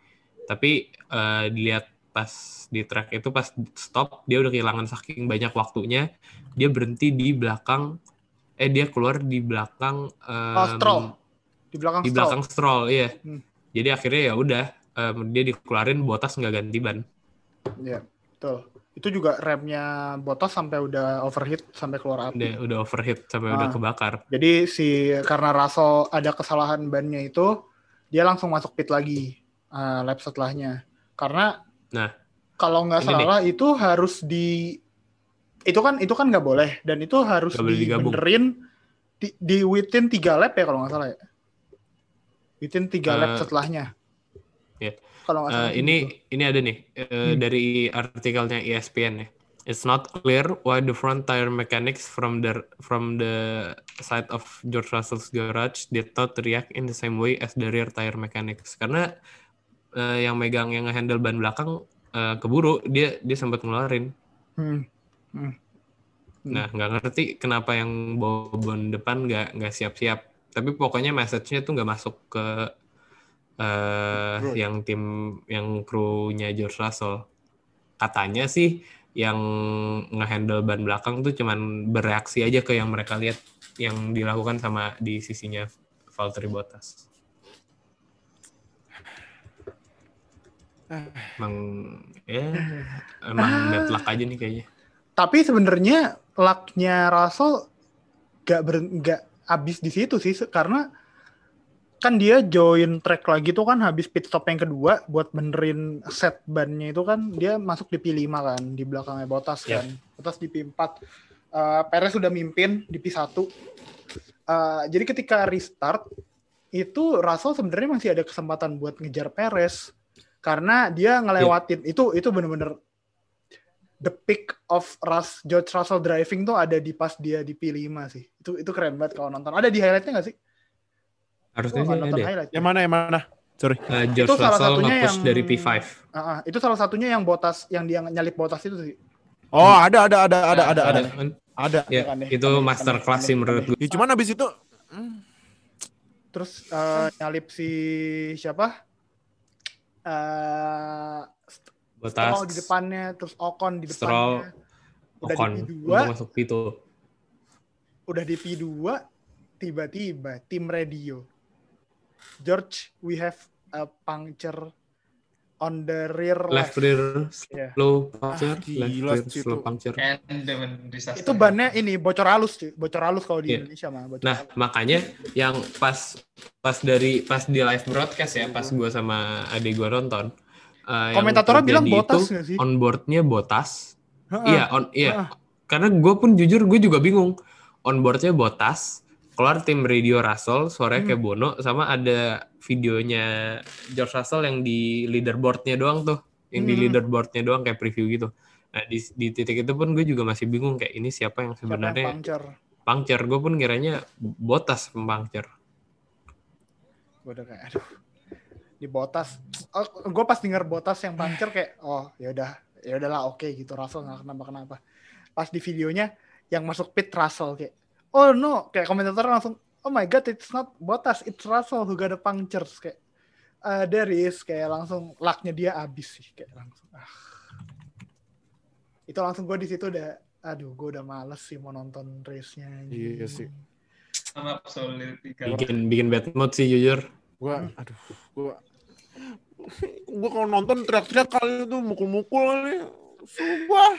tapi eh, dilihat pas di track itu pas stop dia udah kehilangan saking banyak waktunya dia berhenti di belakang eh dia keluar di belakang em, Oh, Stroll. Di belakang di Stroll. belakang Stroll iya Hmm. jadi akhirnya ya udah em, dia dikeluarin Bottas nggak ganti ban Iya, betul. Itu juga remnya Bottas sampai udah overheat sampai keluar api. udah udah overheat sampai udah Ah. kebakar Jadi si karena Russell ada kesalahan bannya itu, dia langsung masuk pit lagi uh, lap setelahnya. Karena Nah, kalau nggak ini nih. salah itu harus di itu kan itu kan nggak boleh dan itu harus digabung. dibenerin di, di within tiga lap ya kalau nggak salah ya. Within tiga lap Eh, setelahnya. Ya. Kalau Eh, ini gitu. ini ada nih eh, Hmm. dari artikelnya ESPN ya. It's not clear why the front tire mechanics from the from the side of George Russell's garage did not react in the same way as the rear tire mechanics. Karena eh, yang megang yang handle ban belakang eh, keburu dia dia sempat ngeluarin. Hmm. Hmm. Nah nggak ngerti kenapa yang bawa ban depan nggak nggak siap-siap. Tapi pokoknya message-nya tuh nggak masuk ke eh Bro. yang tim yang krunya George Russell. Katanya sih yang ngehandle ban belakang tuh cuman bereaksi aja ke yang mereka lihat yang dilakukan sama di sisinya Valtteri Bottas. Emang ya emang bad luck aja nih kayaknya. Tapi sebenarnya lucknya Russell gak ber gak habis di situ sih karena kan dia join track lagi tuh kan habis pit stop yang kedua buat benerin set bannya itu kan dia masuk di P5 kan di belakangnya Bottas Iya. kan. Bottas di P4. Eh, Perez sudah mimpin di P1. Eh, jadi ketika restart itu Russell sebenarnya masih ada kesempatan buat ngejar Perez karena dia ngelewatin itu itu bener-bener the peak of Rus, George Russell driving tuh ada di pas dia di P5 sih. Itu itu keren banget kalau nonton. Ada di highlightnya nggak sih? Harusnya sih ada. highlight. Yang mana yang mana? Sorry. Eh, George Itu salah Russell satunya nge-push yang- dari P5. Ah, ah. itu salah satunya yang botas yang dia nyalip botas itu sih. Oh, ada ada ada ada ada ada. Ada kan? Ada. Ya, Aneh, itu aneh, master aneh, class sih aneh, menurut gue. Ya cuman habis itu Terus eh, nyalip si siapa? Eh Botas, Stroll di depannya, terus Ocon di Stroll, depannya. Udah Ocon di P2, untuk masuk P2. udah di P2, tiba-tiba tim radio. George, we have a puncture on the rear Left left. rear slow puncture, Ah, left rear slow puncture. And disaster. Itu bannya ini bocor halus, cuy. Bocor halus kalau di Iya. Indonesia mah, bocor Nah, halus. makanya yang pas pas dari pas di live broadcast ya, pas gua sama adik gua nonton, eh, yang Komentatornya bilang botas itu nggak sih? onboardnya botas. Heeh. Iya, on iya. Karena gue pun jujur gue juga bingung. Onboardnya botas, keluar tim radio Russell, suaranya Hmm. kayak Bono, sama ada videonya George Russell yang di leaderboardnya doang tuh, yang di Hmm. leaderboardnya doang kayak preview gitu. Nah di, di titik itu pun gue juga masih bingung kayak ini siapa yang sebenarnya puncture? puncture. Gue pun kiranya botas puncture. Gue udah kayak aduh. Di botas. Oh, gue pas denger botas yang puncture kayak oh ya udah ya udahlah oke gitu Russell nggak kenapa kenapa. Pas di videonya yang masuk pit Russell kayak oh no kayak komentator langsung oh my god it's not botas it's Russell who got a puncture kayak eh there is kayak langsung lucknya dia abis sih kayak langsung ah. Itu langsung gue di situ udah aduh gue udah males sih mau nonton race-nya. anjing. Iya sih. tiga. Bikin bikin bad mood sih jujur. gua aduh, gua [laughs] gua kalau nonton teriak-teriak kali itu mukul-mukul kali. Sumpah.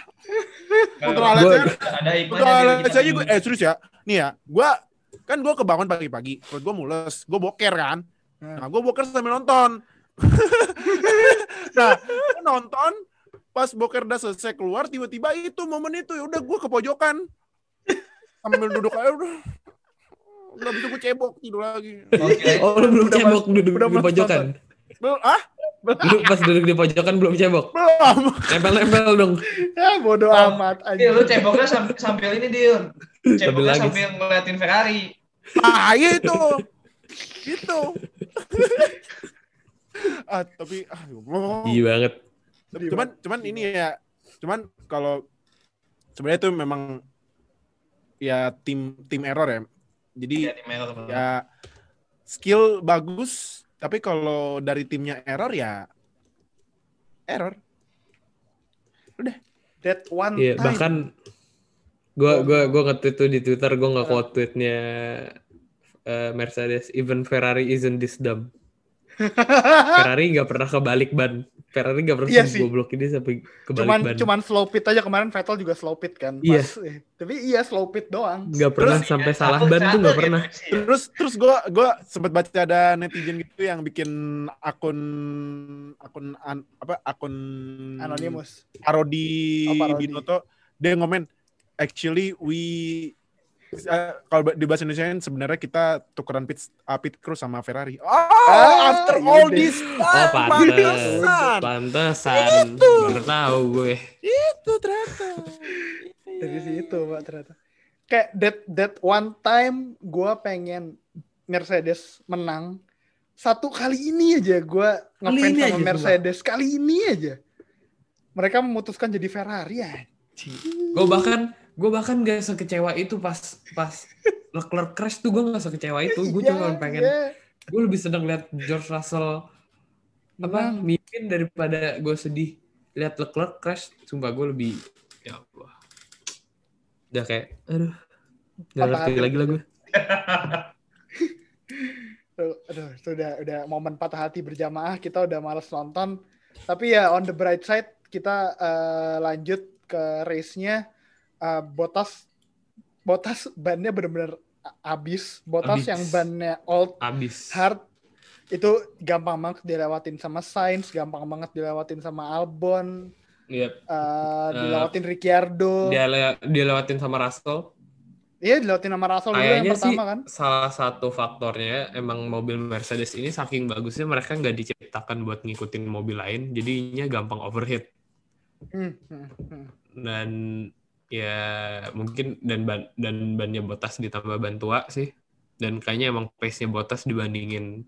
Putra Alex ada iklannya Putra Alex aja gue, eh serius ya. Nih ya, gua kan gua kebangun pagi-pagi, perut gua mules, gua boker kan. Hmm. Nah, gua boker sambil nonton. [laughs] nah, gua nonton pas boker udah selesai keluar tiba-tiba itu momen itu ya udah gua ke pojokan sambil duduk aja udah udah bisa gue cebok tidur lagi Oke. Oh lu belum Udah cebok duduk udah di mas- pojokan. Belum, ah Lu pas duduk di pojokan belum cebok. belum Nempel-nempel dong. Ya bodoh Oh, amat Iya, aja. lu ceboknya sambil, sambil ini dia. Ceboknya lagi. sambil ngeliatin Ferrari. ah itu gitu ah tapi ah, oh. Iya banget. cuman cuman ini ya cuman kalau sebenarnya itu memang ya tim tim error ya jadi Iya, di merah. ya skill bagus tapi kalau dari timnya error ya error that one Iya, time. bahkan gua gua gua nge-tweet tuh di Twitter gua nggak quote tweetnya eh, Mercedes even Ferrari isn't this dumb. [laughs] Ferrari nggak pernah kebalik ban. Ferrari nggak pernah Iya sih. goblokin dia sampai kebalik cuman ban. cuman slow pit aja kemarin Vettel juga slow pit kan. Iya. Pas, eh, tapi iya slow pit doang. Nggak pernah sampai salah ban tuh nggak pernah. terus terus gue gua sempat baca ada netizen gitu yang bikin akun akun an- apa akun Anonymous. parodi Oh, parodi. Binotto dia ngomen actually we uh, kalau di bahasa Indonesia sebenarnya kita tukeran pit uh, pit crew sama Ferrari. Oh, Ah, after iya all this Oh time, pantes, pantesan. pantesan. Baru tahu gue. Itu ternyata Dari situ, Pak, ternyata. Kayak that, that one time gue pengen Mercedes menang. Satu kali ini aja gue ngefans sama aja. Mercedes. Kali ini aja. Mereka memutuskan jadi Ferrari ya. Gue bahkan gue bahkan gak sekecewa itu pas pas Leclerc crash tuh gue gak sekecewa itu. Gue Iya, cuma pengen iya. gue lebih seneng lihat George Russell apa Menang. mimpin daripada gue sedih lihat Leclerc crash. Sumpah gue lebih ya Allah. Udah kayak aduh gak Patah ngerti hati. lagi lah gue. Tuh, Aduh, itu udah, udah momen patah hati berjamaah. Kita udah males nonton. Tapi ya on the bright side, kita eh, lanjut ke race-nya. Eh, Botas, Botas bannya bener-bener a- abis. Botas Abis. yang bannya old, Abis. hard, itu gampang banget dilewatin sama Sainz, gampang banget dilewatin sama Albon, Iya. eh, dilewatin Ricciardo. Dia le- dia lewatin sama Russell. Iya, dilewatin sama Russell dulu yang Kayaknya sih pertama kan. salah satu faktornya emang mobil Mercedes ini saking bagusnya mereka nggak diciptakan buat ngikutin mobil lain, jadinya gampang overheat. Hmm, hmm, hmm. dan ya mungkin dan ban dan bannya Bottas ditambah ban tua sih. Dan kayaknya emang pace-nya Bottas dibandingin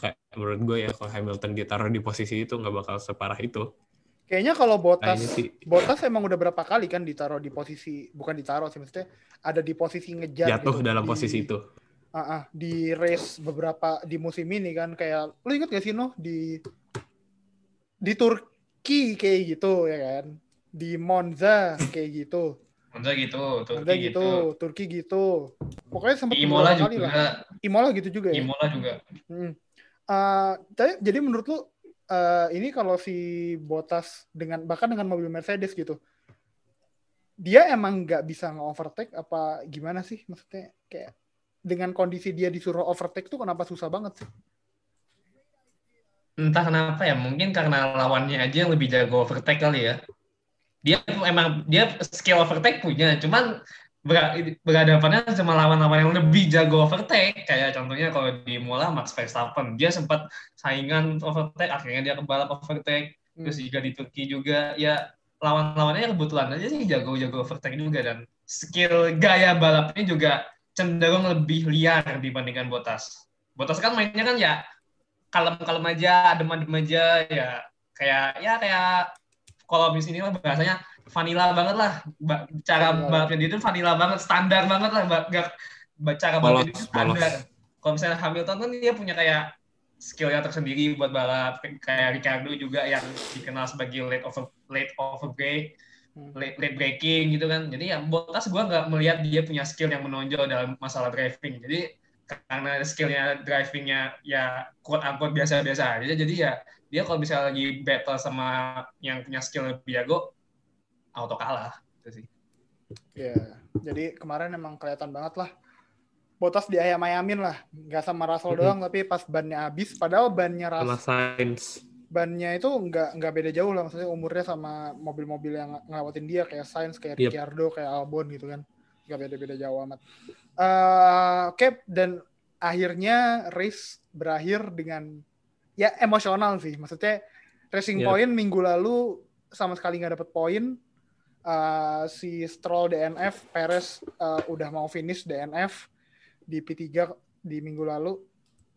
kayak menurut gue ya kalau Hamilton ditaruh di posisi itu nggak bakal separah itu. Kayaknya kalau Botas kayaknya sih. Botas emang udah berapa kali kan ditaruh di posisi bukan ditaruh sih maksudnya ada di posisi ngejar jatuh gitu. dalam Di- posisi itu. Ah, ah, di race beberapa di musim ini kan kayak lu inget gak sih no di di Turki kayak gitu ya kan di Monza kayak gitu Monza gitu, Monza Turki gitu, gitu. Turki gitu pokoknya sempat Di Imola kali lah juga, Imola gitu juga ya Imola juga. Hmm. Tapi- jadi menurut lu eh, ini kalau si Bottas dengan bahkan dengan mobil Mercedes gitu, dia emang nggak bisa nge-overtake apa gimana sih maksudnya kayak dengan kondisi dia disuruh overtake tuh kenapa susah banget sih? Entah kenapa ya, mungkin karena lawannya aja yang lebih jago overtake kali ya. Dia emang dia skill overtake punya, cuman ber- berhadapannya sama lawan-lawan yang lebih jago overtake. Kayak contohnya kalau di Mola Max Verstappen, dia sempat saingan overtake, akhirnya dia kebalap overtake. Hmm. Terus juga di Turki juga ya lawan-lawannya kebetulan aja sih jago-jago overtake juga dan skill gaya balapnya juga cenderung lebih liar dibandingkan Bottas. Bottas kan mainnya kan ya kalem-kalem aja, adem-adem aja ya kayak ya kayak kalau di sini lah bahasanya vanilla banget lah. Cara balapnya dia itu vanilla banget standar banget lah. Gak, cara balapnya dia itu standar. kalau misalnya Hamilton kan dia punya kayak skillnya tersendiri buat balap. Kayak Ricardo juga yang dikenal sebagai late over late over break Hmm. late, late breaking gitu kan. Jadi ya Bottas gue nggak melihat dia punya skill yang menonjol dalam masalah driving. Jadi karena skillnya drivingnya ya quote unquote biasa-biasa aja. Jadi ya dia kalau misalnya lagi battle sama yang punya skill lebih jago auto kalah. Gitu sih. Ya, jadi kemarin emang kelihatan banget lah. Bottas diayam-ayamin lah, nggak sama Russell Mm-mm. doang, tapi pas bannya habis, padahal bannya sama Russell, Sainz. bannya itu nggak nggak beda jauh lah, maksudnya umurnya sama mobil-mobil yang ngelawatin dia. Kayak Sainz, kayak Yep. Ricciardo, kayak Albon gitu kan, nggak beda-beda jauh amat. Eh, Oke, dan akhirnya race berakhir dengan ya emosional sih, maksudnya racing Yep. point minggu lalu sama sekali nggak dapet poin. Eh, si Stroll DNF, Perez eh, udah mau finish DNF di P3 di minggu lalu.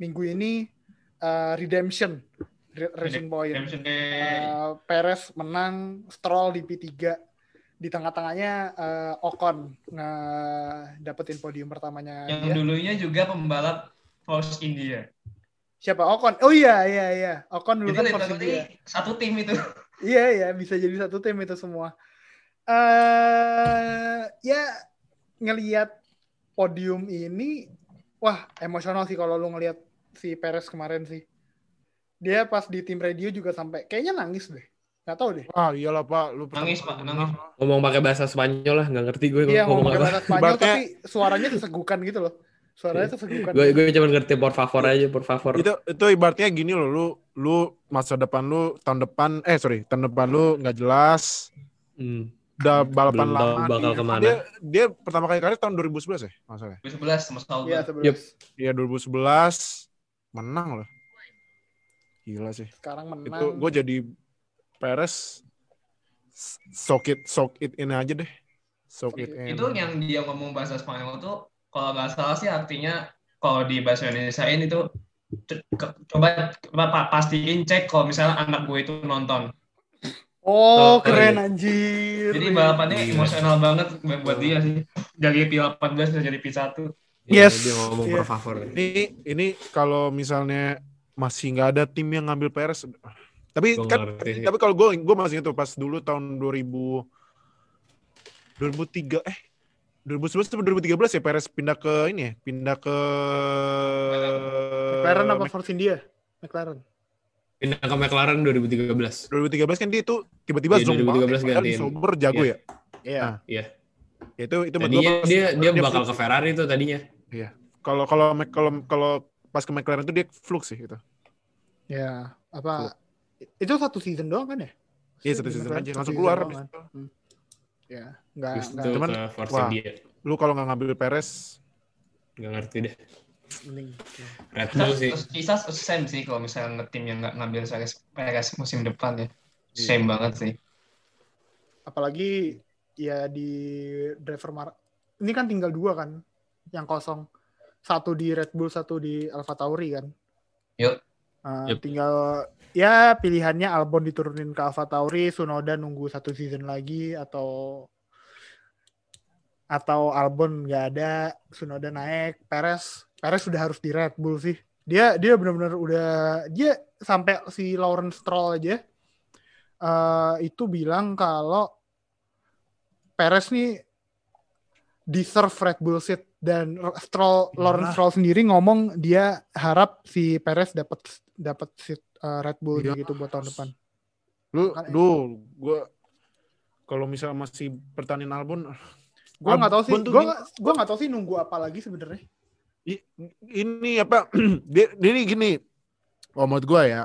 Minggu ini eh, redemption Re- racing point. Redemption. Eh, Perez menang, Stroll di P3. Di tengah-tengahnya eh, Ocon dapetin podium pertamanya yang dia. dulunya juga pembalap Force India Siapa Ocon? Oh iya iya iya. Ocon dulu itu kan Force India. satu tim itu [laughs] Iya iya bisa jadi satu tim itu semua. eh ya ngelihat podium ini wah emosional sih kalau lu ngelihat si Perez kemarin sih. Dia pas di tim radio juga sampai kayaknya nangis deh. Gak tahu deh. Ah iyalah Pak, lu pertama Nangis, Pak, nangis. ngomong pakai bahasa Spanyol lah nggak ngerti gue Iya ngomong pakai apa bahasa Spanyol tapi suaranya sesegukan gitu loh. Suaranya sesegukan. gue gue cuma ngerti por favor aja por favor Itu itu ibaratnya gini loh, lu lu masa depan lu tahun depan eh sorry tahun depan lu nggak jelas, Hmm. udah balapan Belum lama bakal di- ke mana. Dia dia pertama kali karir tahun 2011 ya, masalah. 2011 sama Sauber Iya sebelas. Yep. Iya 2011 menang loh. Gila sih. Sekarang menang. Itu gue jadi Perez soak it soak it in aja deh. Soak it in. Itu yang dia ngomong bahasa Spanyol tuh kalau nggak salah sih artinya kalau di bahasa Indonesia ini tuh coba coba pa- pastiin cek kalau misalnya anak gue itu nonton. Oh, Oh, keren iya. anjir. Jadi balapannya Gila. emosional banget buat dia sih. Dari P18 bisa jadi P1. Iya, Yes. Dia ngomong Iya. per favor. Ini ini kalau misalnya masih nggak ada tim yang ngambil Perez. Tapi Gua kan ngerti tapi kalau gue gue masih itu pas dulu tahun 2000 2003 eh 2011 atau 2013 ya Perez pindah ke ini ya, pindah ke McLaren apa Force India? McLaren. Pindah ke McLaren 2013. 2013 kan dia itu tiba-tiba Iya, zonk 2013 banget. Gantiin. Sauber jago Iya. ya. Iya. Ah. Iya. Itu itu menurut Tadinya pas- dia dia bakal ke Ferrari tuh tadinya. Kalau kalau Mac- kalau kalau pas ke McLaren itu dia fluk sih itu. Ya, apa itu satu season doang kan ya? Iya satu season aja langsung season keluar kan? itu. Ya, enggak itu Cuman, wah. India. Lu kalau nggak ngambil Perez Gak ngerti deh. mending. Red Bull sih. Same sih kalau misalnya nge-tim yang nggak ngambil Perez musim depan ya. Iya. Same banget sih. Apalagi ya di driver mar ini kan tinggal dua kan yang kosong. Satu di Red Bull, satu di Alfa Tauri kan. Yuk. Uh, Yup. Tinggal ya pilihannya Albon diturunin ke Alfa Tauri, Sunoda nunggu satu season lagi atau atau Albon nggak ada, Sunoda naik, Perez Perez sudah harus di Red Bull sih. Dia dia benar-benar udah dia sampai si Lawrence Stroll aja eh, itu bilang kalau Perez nih deserve Red Bull seat dan Stroll Lawrence Stroll sendiri ngomong dia harap si Perez dapat dapat seat eh, Red Bull Iya. gitu buat tahun depan. lu Makanya- duh gua kalau misalnya masih pertandingan Albon Gue nggak tahu sih, gue gini- nggak gue tahu sih nunggu apa lagi sebenarnya. Ini apa [clears throat] ini gini oh menurut gua ya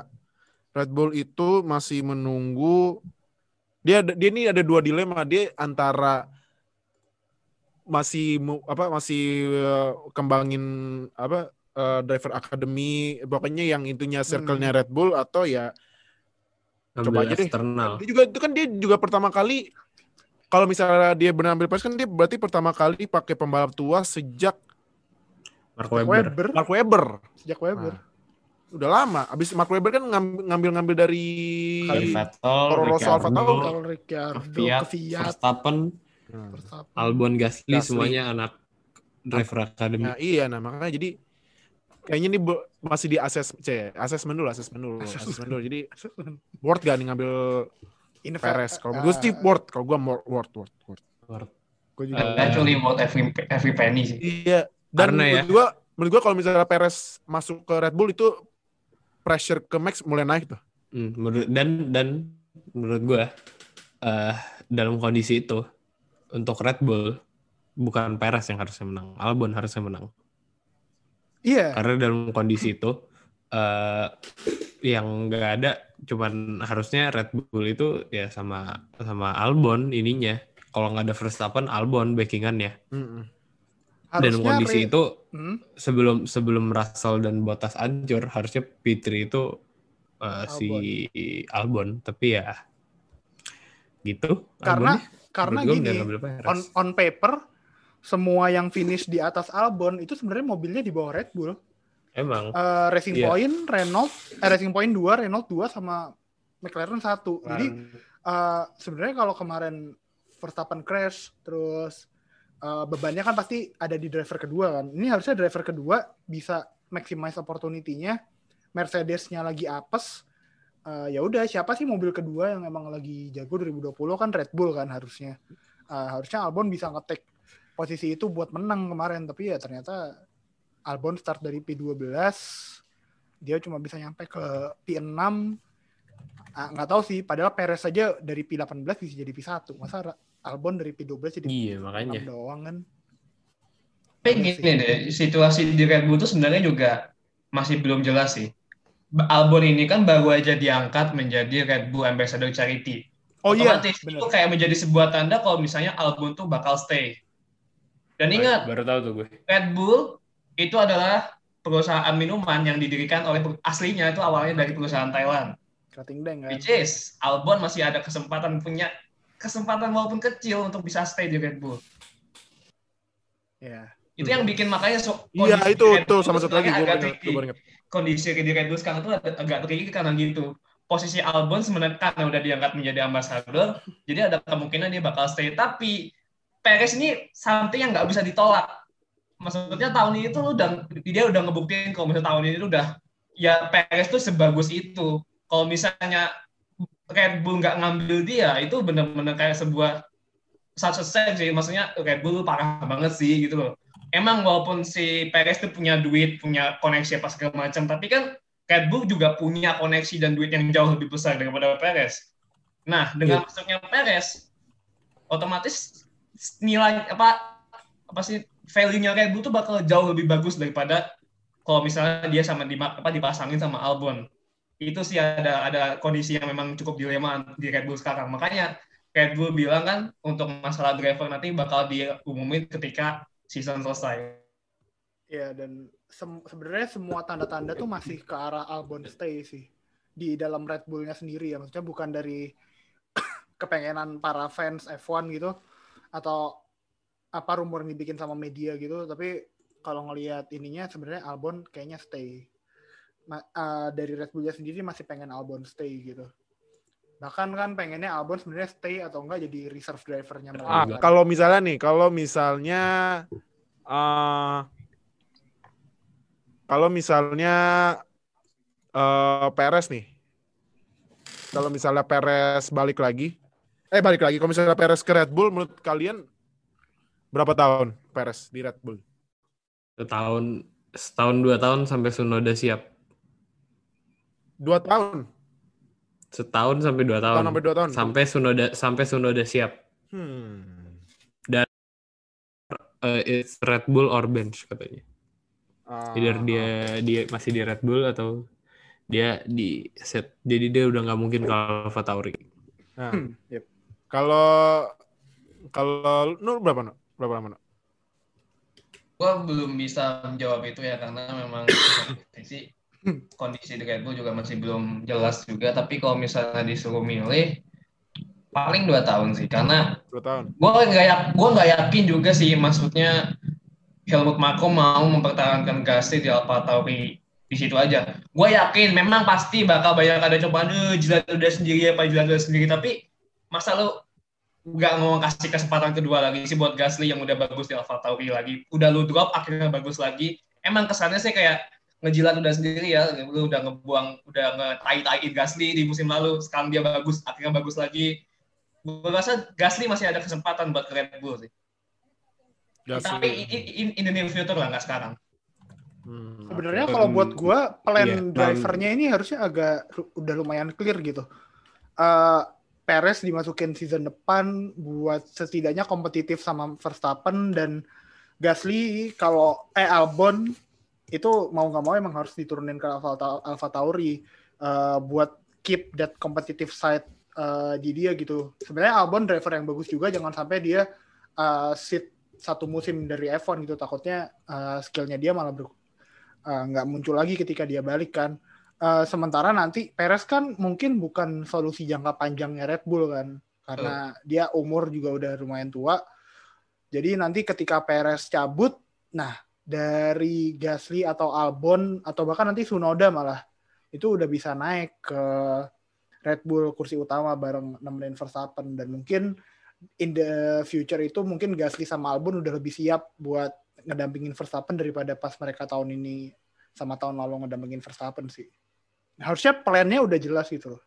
Red Bull itu masih menunggu dia dia ini ada dua dilema dia antara masih apa masih eh, kembangin apa eh, driver academy pokoknya yang intinya circle-nya Red Bull atau ya Coba aja deh. eksternal. dia juga itu kan dia juga pertama kali kalau misalnya dia benar ambil Perez kan dia berarti pertama kali pakai pembalap tua sejak Mark Webber. Weber Mark Webber sejak Weber. Nah, udah lama. Abis Mark Webber kan ngam- ngambil-ngambil dari Vettel, Toro Rosso, Alfa Ricciardo, Tauri. Kalau Ricciardo ke Fiat, Verstappen. Albon, Gasly, Gasly. semuanya anak driver academy. Nah, iya, nah makanya jadi kayaknya ini masih di ases, c, asesmen dulu, asesmen dulu, asesmen dulu. Jadi worth gak nih ngambil Perez? Kalau eh, gue sih worth, kalau gue more worth, worth, worth. Gue juga. Eh, Actually worth every, every penny sih. Iya. Dan Karena ya- menurut gue, menurut gue kalau misalnya Perez masuk ke Red Bull itu pressure ke Max mulai naik tuh. Hmm, menurut dan dan menurut gue eh dalam kondisi itu untuk Red Bull bukan Perez yang harusnya menang, Albon harusnya menang. Iya. Karena dalam kondisi itu eh yang nggak ada cuman harusnya Red Bull itu ya sama sama Albon ininya. Kalau nggak ada Verstappen, Albon backingannya. Mm-mm. Dalam kondisi Re- itu Hmm, sebelum sebelum Russell dan Bottas hancur harusnya P3 itu uh, si Albon tapi ya gitu karena Albonnya. Karena Menurut gini on on paper semua yang finish di atas Albon itu sebenarnya mobilnya di bawah Red Bull. emang Eh, Racing Iya. Point, Renault, eh, Racing Point 2, Renault 2 sama McLaren 1. Jadi eh, sebenarnya kalau kemarin Verstappen crash terus eh, bebannya kan pasti ada di driver kedua kan. Ini harusnya driver kedua bisa maximize opportunity-nya. Mercedes-nya lagi apes. Eh, ya udah siapa sih mobil kedua yang emang lagi jago 2020 kan Red Bull kan harusnya. Eh, harusnya Albon bisa ngetek posisi itu buat menang kemarin. Tapi ya ternyata Albon start dari P12 dia cuma bisa nyampe ke P6 Ah, nggak tahu sih. Padahal Perez saja dari P18 bisa jadi P1 masa Albon dari P12 jadi iya P6 makanya doang kan? Tapi Iya gini deh, situasi di Red Bull itu sebenarnya juga masih belum jelas sih. Albon ini kan baru aja diangkat menjadi Red Bull Ambassador Charity. oh iya Otomatis bener itu kayak menjadi sebuah tanda kalau misalnya Albon tuh bakal stay. Dan ingat, baru tahu tuh gue Red Bull itu adalah perusahaan minuman yang didirikan oleh aslinya itu awalnya dari perusahaan Thailand. Krating Deng kan Which is Albon masih ada kesempatan punya kesempatan walaupun kecil untuk bisa stay di Red Bull. Ya. Itu yang bikin makanya so, Iya itu tuh sama satu lagi gue agak ingat, gue ingat. Kondisi di Red Bull sekarang tuh agak, tricky karena gitu. Posisi Albon sebenarnya karena udah diangkat menjadi ambassador, jadi ada kemungkinan dia bakal stay. Tapi Perez ini something yang nggak bisa ditolak. Maksudnya tahun ini tuh udah dia udah ngebuktiin kalau misalnya tahun ini tuh udah ya Perez tuh sebagus itu. Kalau misalnya Red Bull nggak ngambil dia, itu bener-bener kayak sebuah such a shame sih. Maksudnya Red Bull parah banget sih gitu loh. Emang walaupun si Perez tuh punya duit, punya koneksi apa segala macam, tapi kan Red Bull juga punya koneksi dan duit yang jauh lebih besar daripada Perez. Nah, dengan masuknya Perez, otomatis nilai apa apa sih value-nya Red Bull tuh bakal jauh lebih bagus daripada kalau misalnya dia sama di apa dipasangin sama Albon. Itu sih ada ada kondisi yang memang cukup dilema di Red Bull sekarang. Makanya Red Bull bilang kan untuk masalah driver nanti bakal diumumin ketika season selesai. Ya dan sem- sebenarnya semua tanda-tanda tuh masih ke arah Albon stay sih. Di dalam Red Bullnya sendiri ya maksudnya bukan dari [coughs] kepengenan para fans F1 gitu atau apa rumor yang dibikin sama media gitu tapi kalau ngelihat ininya sebenarnya Albon kayaknya stay. Ma- uh, dari Red Bullnya sendiri masih pengen Albon stay gitu bahkan kan pengennya Albon sebenarnya stay atau enggak jadi reserve drivernya Ah, kalau misalnya nih, kalau misalnya eh kalau misalnya eh Perez nih. Kalau misalnya Perez balik lagi, eh balik lagi. Kalau misalnya Perez ke Red Bull, menurut kalian berapa tahun Perez di Red Bull? Setahun, setahun dua tahun sampai Sunoda siap. Dua tahun, Setahun sampai dua tahun. sampai dua tahun. Sampai Sunoda sampai Sunoda siap. Hmm. Eh, it's Red Bull or bench katanya. Ah, Either dia dia masih di Red Bull atau dia di set. Jadi dia udah nggak mungkin ke Alpha Tauri. Nah, Hmm, yep. kalau kalau Nur berapa Nur? Berapa lama Nur? Gua belum bisa menjawab itu ya karena memang [coughs] kondisi kondisi di Red Bull juga masih belum jelas juga. Tapi kalau misalnya disuruh milih, paling dua tahun sih. Karena Dua tahun. gue nggak yak, gua nggak yakin juga sih maksudnya Helmut Marko mau mempertahankan Gasly di Alfa Tauri di situ aja. Gue yakin memang pasti bakal banyak ada cobaan, eh jilat udah sendiri apa jilat udah sendiri. Tapi masa lu nggak mau kasih kesempatan kedua lagi sih buat Gasly yang udah bagus di Alfa Tauri lagi. Udah lu drop akhirnya bagus lagi. Emang kesannya sih kayak ngejilat udah sendiri ya, lu udah ngebuang, udah ngetai-taiin Gasly di musim lalu. Sekarang dia bagus, akhirnya bagus lagi. Gue rasa Gasly masih ada kesempatan buat ke Red Bull sih. Gasly. Tapi in, in, in the near future lah, nggak sekarang. Hmm, Sebenarnya kalau buat gua plan Iya, drivernya ini harusnya agak udah lumayan clear gitu. Eh Perez dimasukin season depan buat setidaknya kompetitif sama Verstappen dan Gasly kalau eh Albon itu mau nggak mau emang harus diturunin ke Alfa, Ta- Alfa Tauri eh, buat keep that competitive side eh, di dia gitu. Sebenarnya Albon driver yang bagus juga jangan sampai dia eh, sit satu musim dari F1 gitu takutnya eh, skillnya dia malah ber, uh, nggak muncul lagi ketika dia balik kan. Uh, sementara nanti Perez kan mungkin bukan solusi jangka panjangnya Red Bull kan, karena dia umur juga udah lumayan tua. Jadi nanti ketika Perez cabut, nah dari Gasly atau Albon atau bahkan nanti Sunoda malah itu udah bisa naik ke Red Bull kursi utama bareng nemenin Verstappen dan mungkin in the future itu mungkin Gasly sama Albon udah lebih siap buat ngedampingin Verstappen daripada pas mereka tahun ini sama tahun lalu ngedampingin Verstappen sih. Harusnya plannya udah jelas gitu loh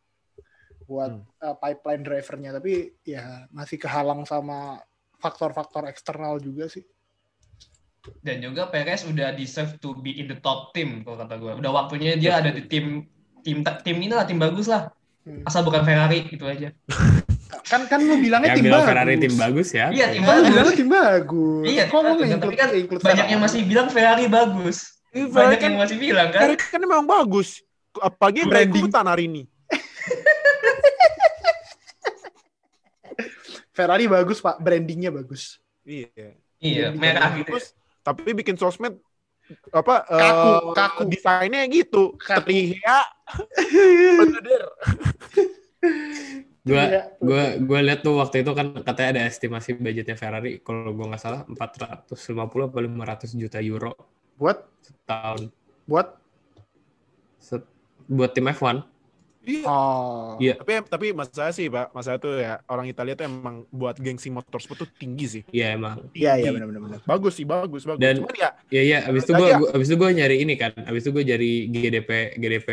buat Hmm. uh, pipeline drivernya tapi ya masih kehalang sama faktor-faktor eksternal juga sih. Dan juga Perez udah deserve to be in the top team kalau kata gue. Udah waktunya dia ada di tim tim tim ini lah tim bagus lah. Hmm. Asal bukan Ferrari gitu aja. [laughs] Kan kan lu bilangnya Yang tim bilang bagus. Ferrari tim bagus ya. Iya, tim Kan bagus. bilangnya tim bagus. Iya, Kok lu Tapi kan include Banyak yang masih bilang Ferrari bagus. Ih, Banyak kan, yang masih bilang kan. Ferrari kan memang bagus. Apalagi Branding. hari ini. [laughs] Ferrari bagus Pak, brandingnya bagus. Iya. Iya, merah gitu. Bagus, tapi bikin sosmed apa Kaku, eh, kaku. desainnya gitu Kaku. terlihat [laughs] Gua Iya. gua gua lihat tuh waktu itu kan katanya ada estimasi budgetnya Ferrari kalau gua nggak salah 450 atau 500 juta euro buat setahun buat Set- buat tim F1. Iya. oh Iya. Tapi tapi mas saya sih pak, mas saya tuh ya orang Italia tuh emang buat gengsi motorsport tuh tinggi sih. Iya emang. iya iya benar benar Bagus sih, bagus, bagus. Dan- Cuman ya, Iya iya, abis itu gua, ya? gua abis itu gua nyari ini kan, abis itu gua nyari GDP GDP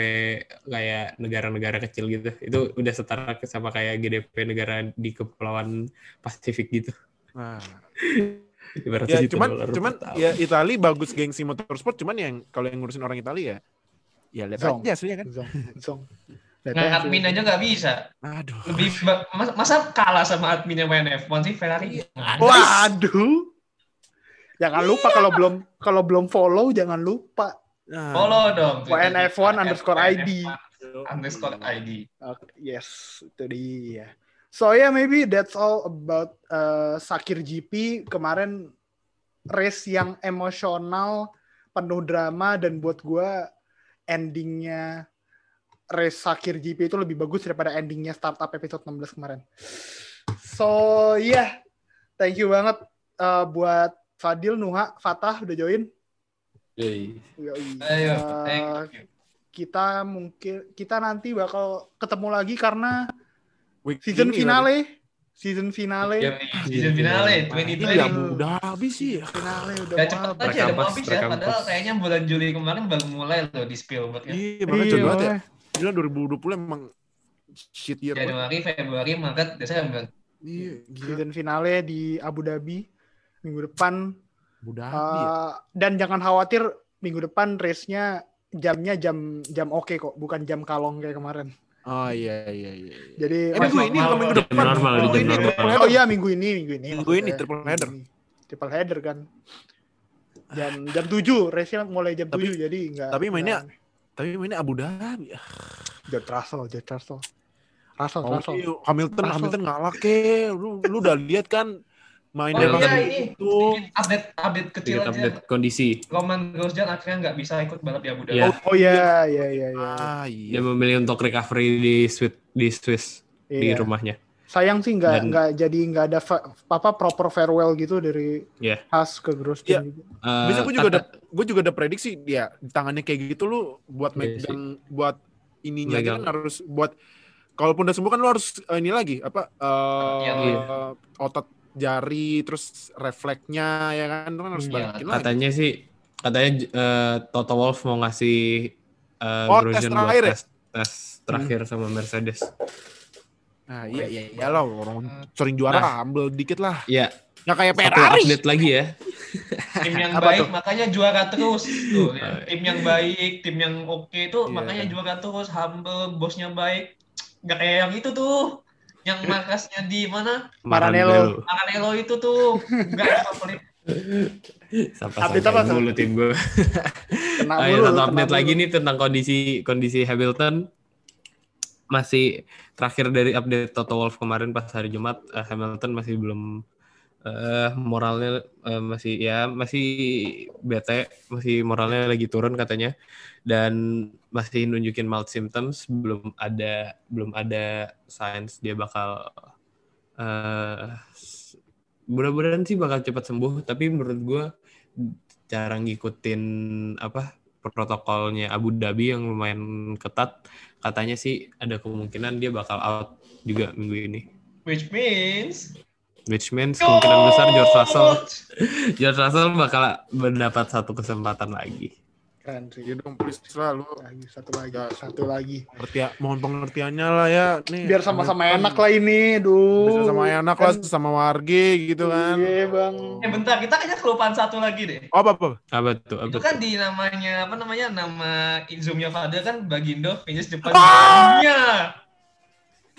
kayak negara-negara kecil gitu. Itu udah setara sama kayak GDP negara di kepulauan Pasifik gitu. nah, [laughs] Ibaratnya ya cuman dolar cuman ya Itali bagus gengsi motorsport, cuman yang kalau yang ngurusin orang Italia ya, ya lihat aja hasilnya kan. zong zong Nggak admin aja nggak bisa. Aduh. Lebih ba- mas- masa kalah sama adminnya WNF1 sih Ferrari? waduh jangan lupa kalau belum kalau belum follow jangan lupa Nah, Follow dong. WNF1 underscore ID. Underscore ID. Oke, yes, itu dia. So yeah, maybe that's all about uh, Sakir GP kemarin race yang emosional, penuh drama dan buat gua endingnya race Sakir GP itu lebih bagus daripada endingnya startup episode 16 kemarin. So yeah, thank you banget uh, buat Fadil, Nuha, Fatah udah join. Yoi. Yoi. Ayo, Uh, thank you. kita mungkin kita nanti bakal ketemu lagi karena week season ini finale season finale Ya, season finale lagi. Ini 2020. ya udah habis sih ya. finale udah Ya mau cepet habis. aja udah habis ya. Padahal kayaknya bulan Juli kemarin baru mulai loh di Spielberg ya. Iya, makanya Iya, banget ya. Gila 2020 emang shit year banget. Januari, Februari, Maret, Desember. Iya, gila. season finale di Abu Dhabi minggu depan Udah Uh, habis ya. dan jangan khawatir minggu depan race-nya jamnya jam jam oke kok bukan jam kalong kayak kemarin Oh iya iya iya. iya. jadi Eh, minggu ini atau minggu depan? normal, Minggu ini normal. oh iya minggu ini minggu ini Minggu ini triple header. Triple header kan jam jam tujuh race-nya mulai jam Tapi- tujuh jadi enggak tapi mainnya- Tapi mainnya Abu Dhabi. George Russell George Russell Russell Oh, Russell iya, Hamilton Russell. Hamilton ngalah ke. Lu lu udah lihat kan Oh mainnya Dia iya ini itu. sedikit update update kecil Sedikit aja. update kondisi. Roman Grosjean akhirnya nggak bisa ikut balap di Abu Dhabi. Iya. oh iya iya iya iya Ah Dia iya. memilih untuk recovery di Swiss di Swiss di Iya. rumahnya. Sayang sih nggak Dan- nggak jadi nggak ada fa- apa proper farewell gitu dari Iya. Haas ke Grosjean gitu. Eh, Bisa gue juga ada gue juga ada prediksi dia di tangannya kayak gitu lu buat Iya megang buat ininya aja Megang. kan harus buat kalaupun udah sembuh kan lu harus eh, ini lagi apa eh Iya, iya. otot jari terus refleksnya ya kan itu kan harus Iya, balikin lagi. katanya sih katanya eh, Toto Wolff mau ngasih eh, Oh, tes Grosjean buat terakhir ya? tes, tes terakhir sama Mercedes. Nah, iya iya iyalah orang sering juara Nah. humble dikit lah. Ya, Nggak kayak satu Ferrari. update lagi ya. tim yang Apa baik tuh? makanya juara terus tuh ya. Tim yang baik tim yang oke itu Iya. makanya juara terus humble bosnya baik nggak kayak yang itu tuh yang markasnya di mana Maranello. Maranello itu tuh nggak favorit Sampai Update apa, mulu tim gue. Kena Ayo mulu, kena update mulu. lagi nih tentang kondisi kondisi Hamilton. Masih terakhir dari update Toto Wolff kemarin pas hari Jumat, eh, Hamilton masih belum eh moralnya eh, masih ya masih bete, masih moralnya lagi turun katanya. Dan masih nunjukin mild symptoms, belum ada belum ada signs dia bakal eh mudah-mudahan sih bakal cepat sembuh, tapi menurut gua cara ngikutin apa protokolnya Abu Dhabi yang lumayan ketat katanya sih ada kemungkinan dia bakal out juga minggu ini. Which means? Which means kemungkinan besar George Russell [laughs] George Russell bakal mendapat satu kesempatan lagi Keren sih. Ya dong, please lah lu Lagi, satu lagi, Ya. satu lagi. pengertian, mohon pengertiannya lah ya nih. Biar sama-sama enak lah ini, duh. Bisa sama enak lah Kan- sama warga gitu kan. Iya bang. eh bentar kita kayaknya kelupaan satu lagi deh Oh, apa apa? apa tuh apa itu tuh? kan di namanya apa namanya nama zoomnya Fadil kan Bagindo finish depan Ah!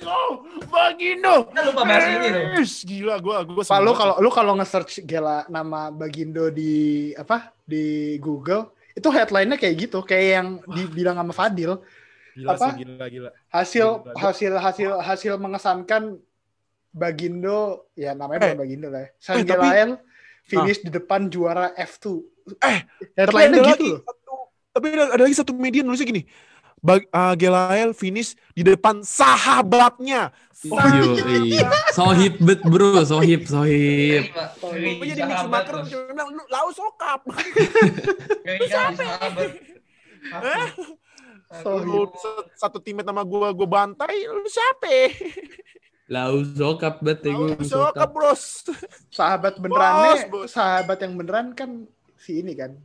Oh, Bagindo. kita lupa bahas ini loh gila gua gua Pak, lu kalau lu kalau nge-search gela nama Bagindo di apa di Google itu headline-nya kayak gitu, kayak yang dibilang sama Fadil. gila apa? sih gila gila. Hasil Gila. hasil hasil hasil mengesankan Bagindo, ya namanya Eh, bukan Bagindo lah. Ya. tapi- Sangelael finish di depan juara F2. Eh, headline-nya ada gitu lagi loh. satu, tapi ada, ada lagi satu media nulisnya gini. Bag, uh, Gelael finish di depan sahabatnya. Yoi. Sohib bet bro, sohib, sohib. Oh, Gue jadi bilang, lu lau sokap. Lu se- satu timet sama gue, gue bantai, lu siapa? Lau sokap bet ya gue Lau sokap bros. Sahabat benerannya, Bos, bos. sahabat yang beneran kan si ini kan.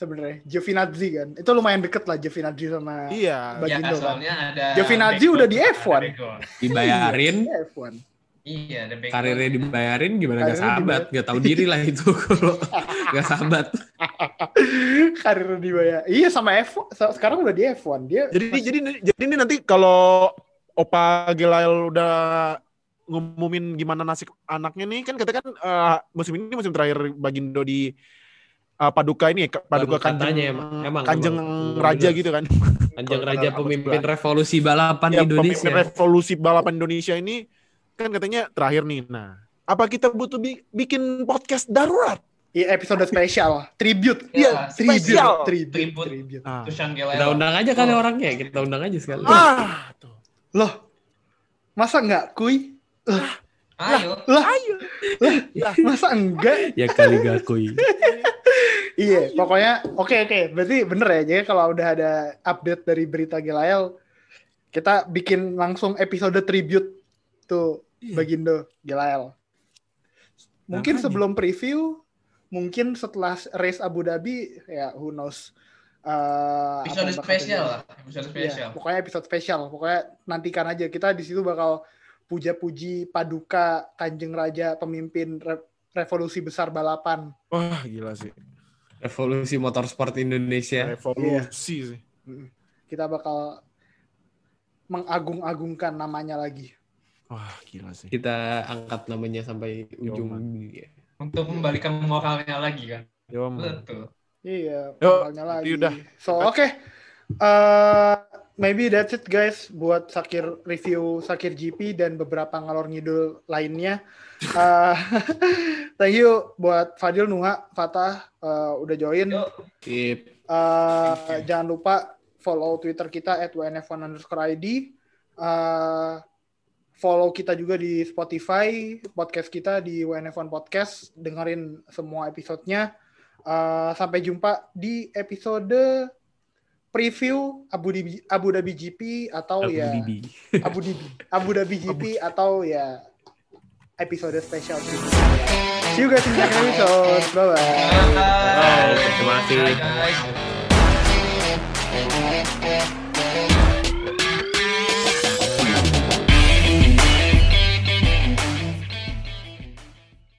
Sebenarnya Giovinazzi kan. Itu lumayan deket lah Giovinazzi sama Iya. Ya, Bagindo kan. soalnya ada Giovinazzi udah di ada F1. background. [laughs] Dibayarin, Iya, F1. Iya, ada background. karirnya dibayarin gimana gak Karirnya sahabat? Gak tahu diri lah itu kalau [laughs] gak sahabat. [laughs] Karir dibayar. Iya sama F1. Se- Sekarang udah di F1. Dia Jadi masih- jadi jadi ini nanti kalau Opa Gelael udah ngumumin gimana nasib anaknya nih kan katanya kan eh, musim ini musim terakhir Bagindo di eh, Paduka ini ya, Paduka Kanjeng Katanya emang, emang, Kanjeng emang. Raja Bener. gitu kan. Kanjeng Raja pemimpin revolusi balapan Ya, Indonesia. pemimpin revolusi balapan Indonesia ini kan katanya terakhir nih. Nah, apa kita butuh bi- bikin podcast darurat? Iya, episode spesial. Tribute. Iya, tribute. spesial. Tribute. Tribute. Tribute. Ah. Kita undang aja kali orangnya, kita undang aja sekali. Ah, tuh. Loh. Masa enggak kuy? Ayo. Lah, Ayo. lah, masa enggak? ya kali gak kui. [laughs] Iya, pokoknya oke oke. Berarti bener ya. Jadi kalau udah ada update dari berita Gilael, kita bikin langsung episode tribute tuh Iya. Bagindo Gilael. Mungkin Makanya. sebelum preview, mungkin setelah race Abu Dhabi, ya who knows. Uh, Episode spesial lah. Episode Iya, spesial. pokoknya episode spesial. Pokoknya nantikan aja. Kita di situ bakal puja-puji paduka Kanjeng Raja pemimpin re- revolusi besar balapan. Wah, gila sih. Revolusi motorsport Indonesia. Revolusi sih. Kita bakal mengagung-agungkan namanya lagi. Wah, gila sih. Kita angkat namanya sampai ujung dunia. Untuk membalikan moralnya lagi kan. Yo. Betul. Iya, moralnya lagi. udah. So, oke. Uh, maybe that's it guys buat Sakir review Sakir GP dan beberapa ngalor ngidul lainnya. Uh, [laughs] [laughs] thank you buat Fadil, Nuha, Fatah uh, udah join. Uh, jangan lupa follow Twitter kita at wnf1 underscore ID. Uh, follow kita juga di Spotify, podcast kita di WNF1 Podcast. Dengerin semua episodenya. Uh, sampai jumpa di episode preview Abu Dhabi, Abu Dhabi GP atau Abu ya Dhabi. Abu Dhabi Abu Dhabi GP atau ya episode spesial. See you guys in the next episode. Bye bye. Bye. terima kasih. Bye, guys.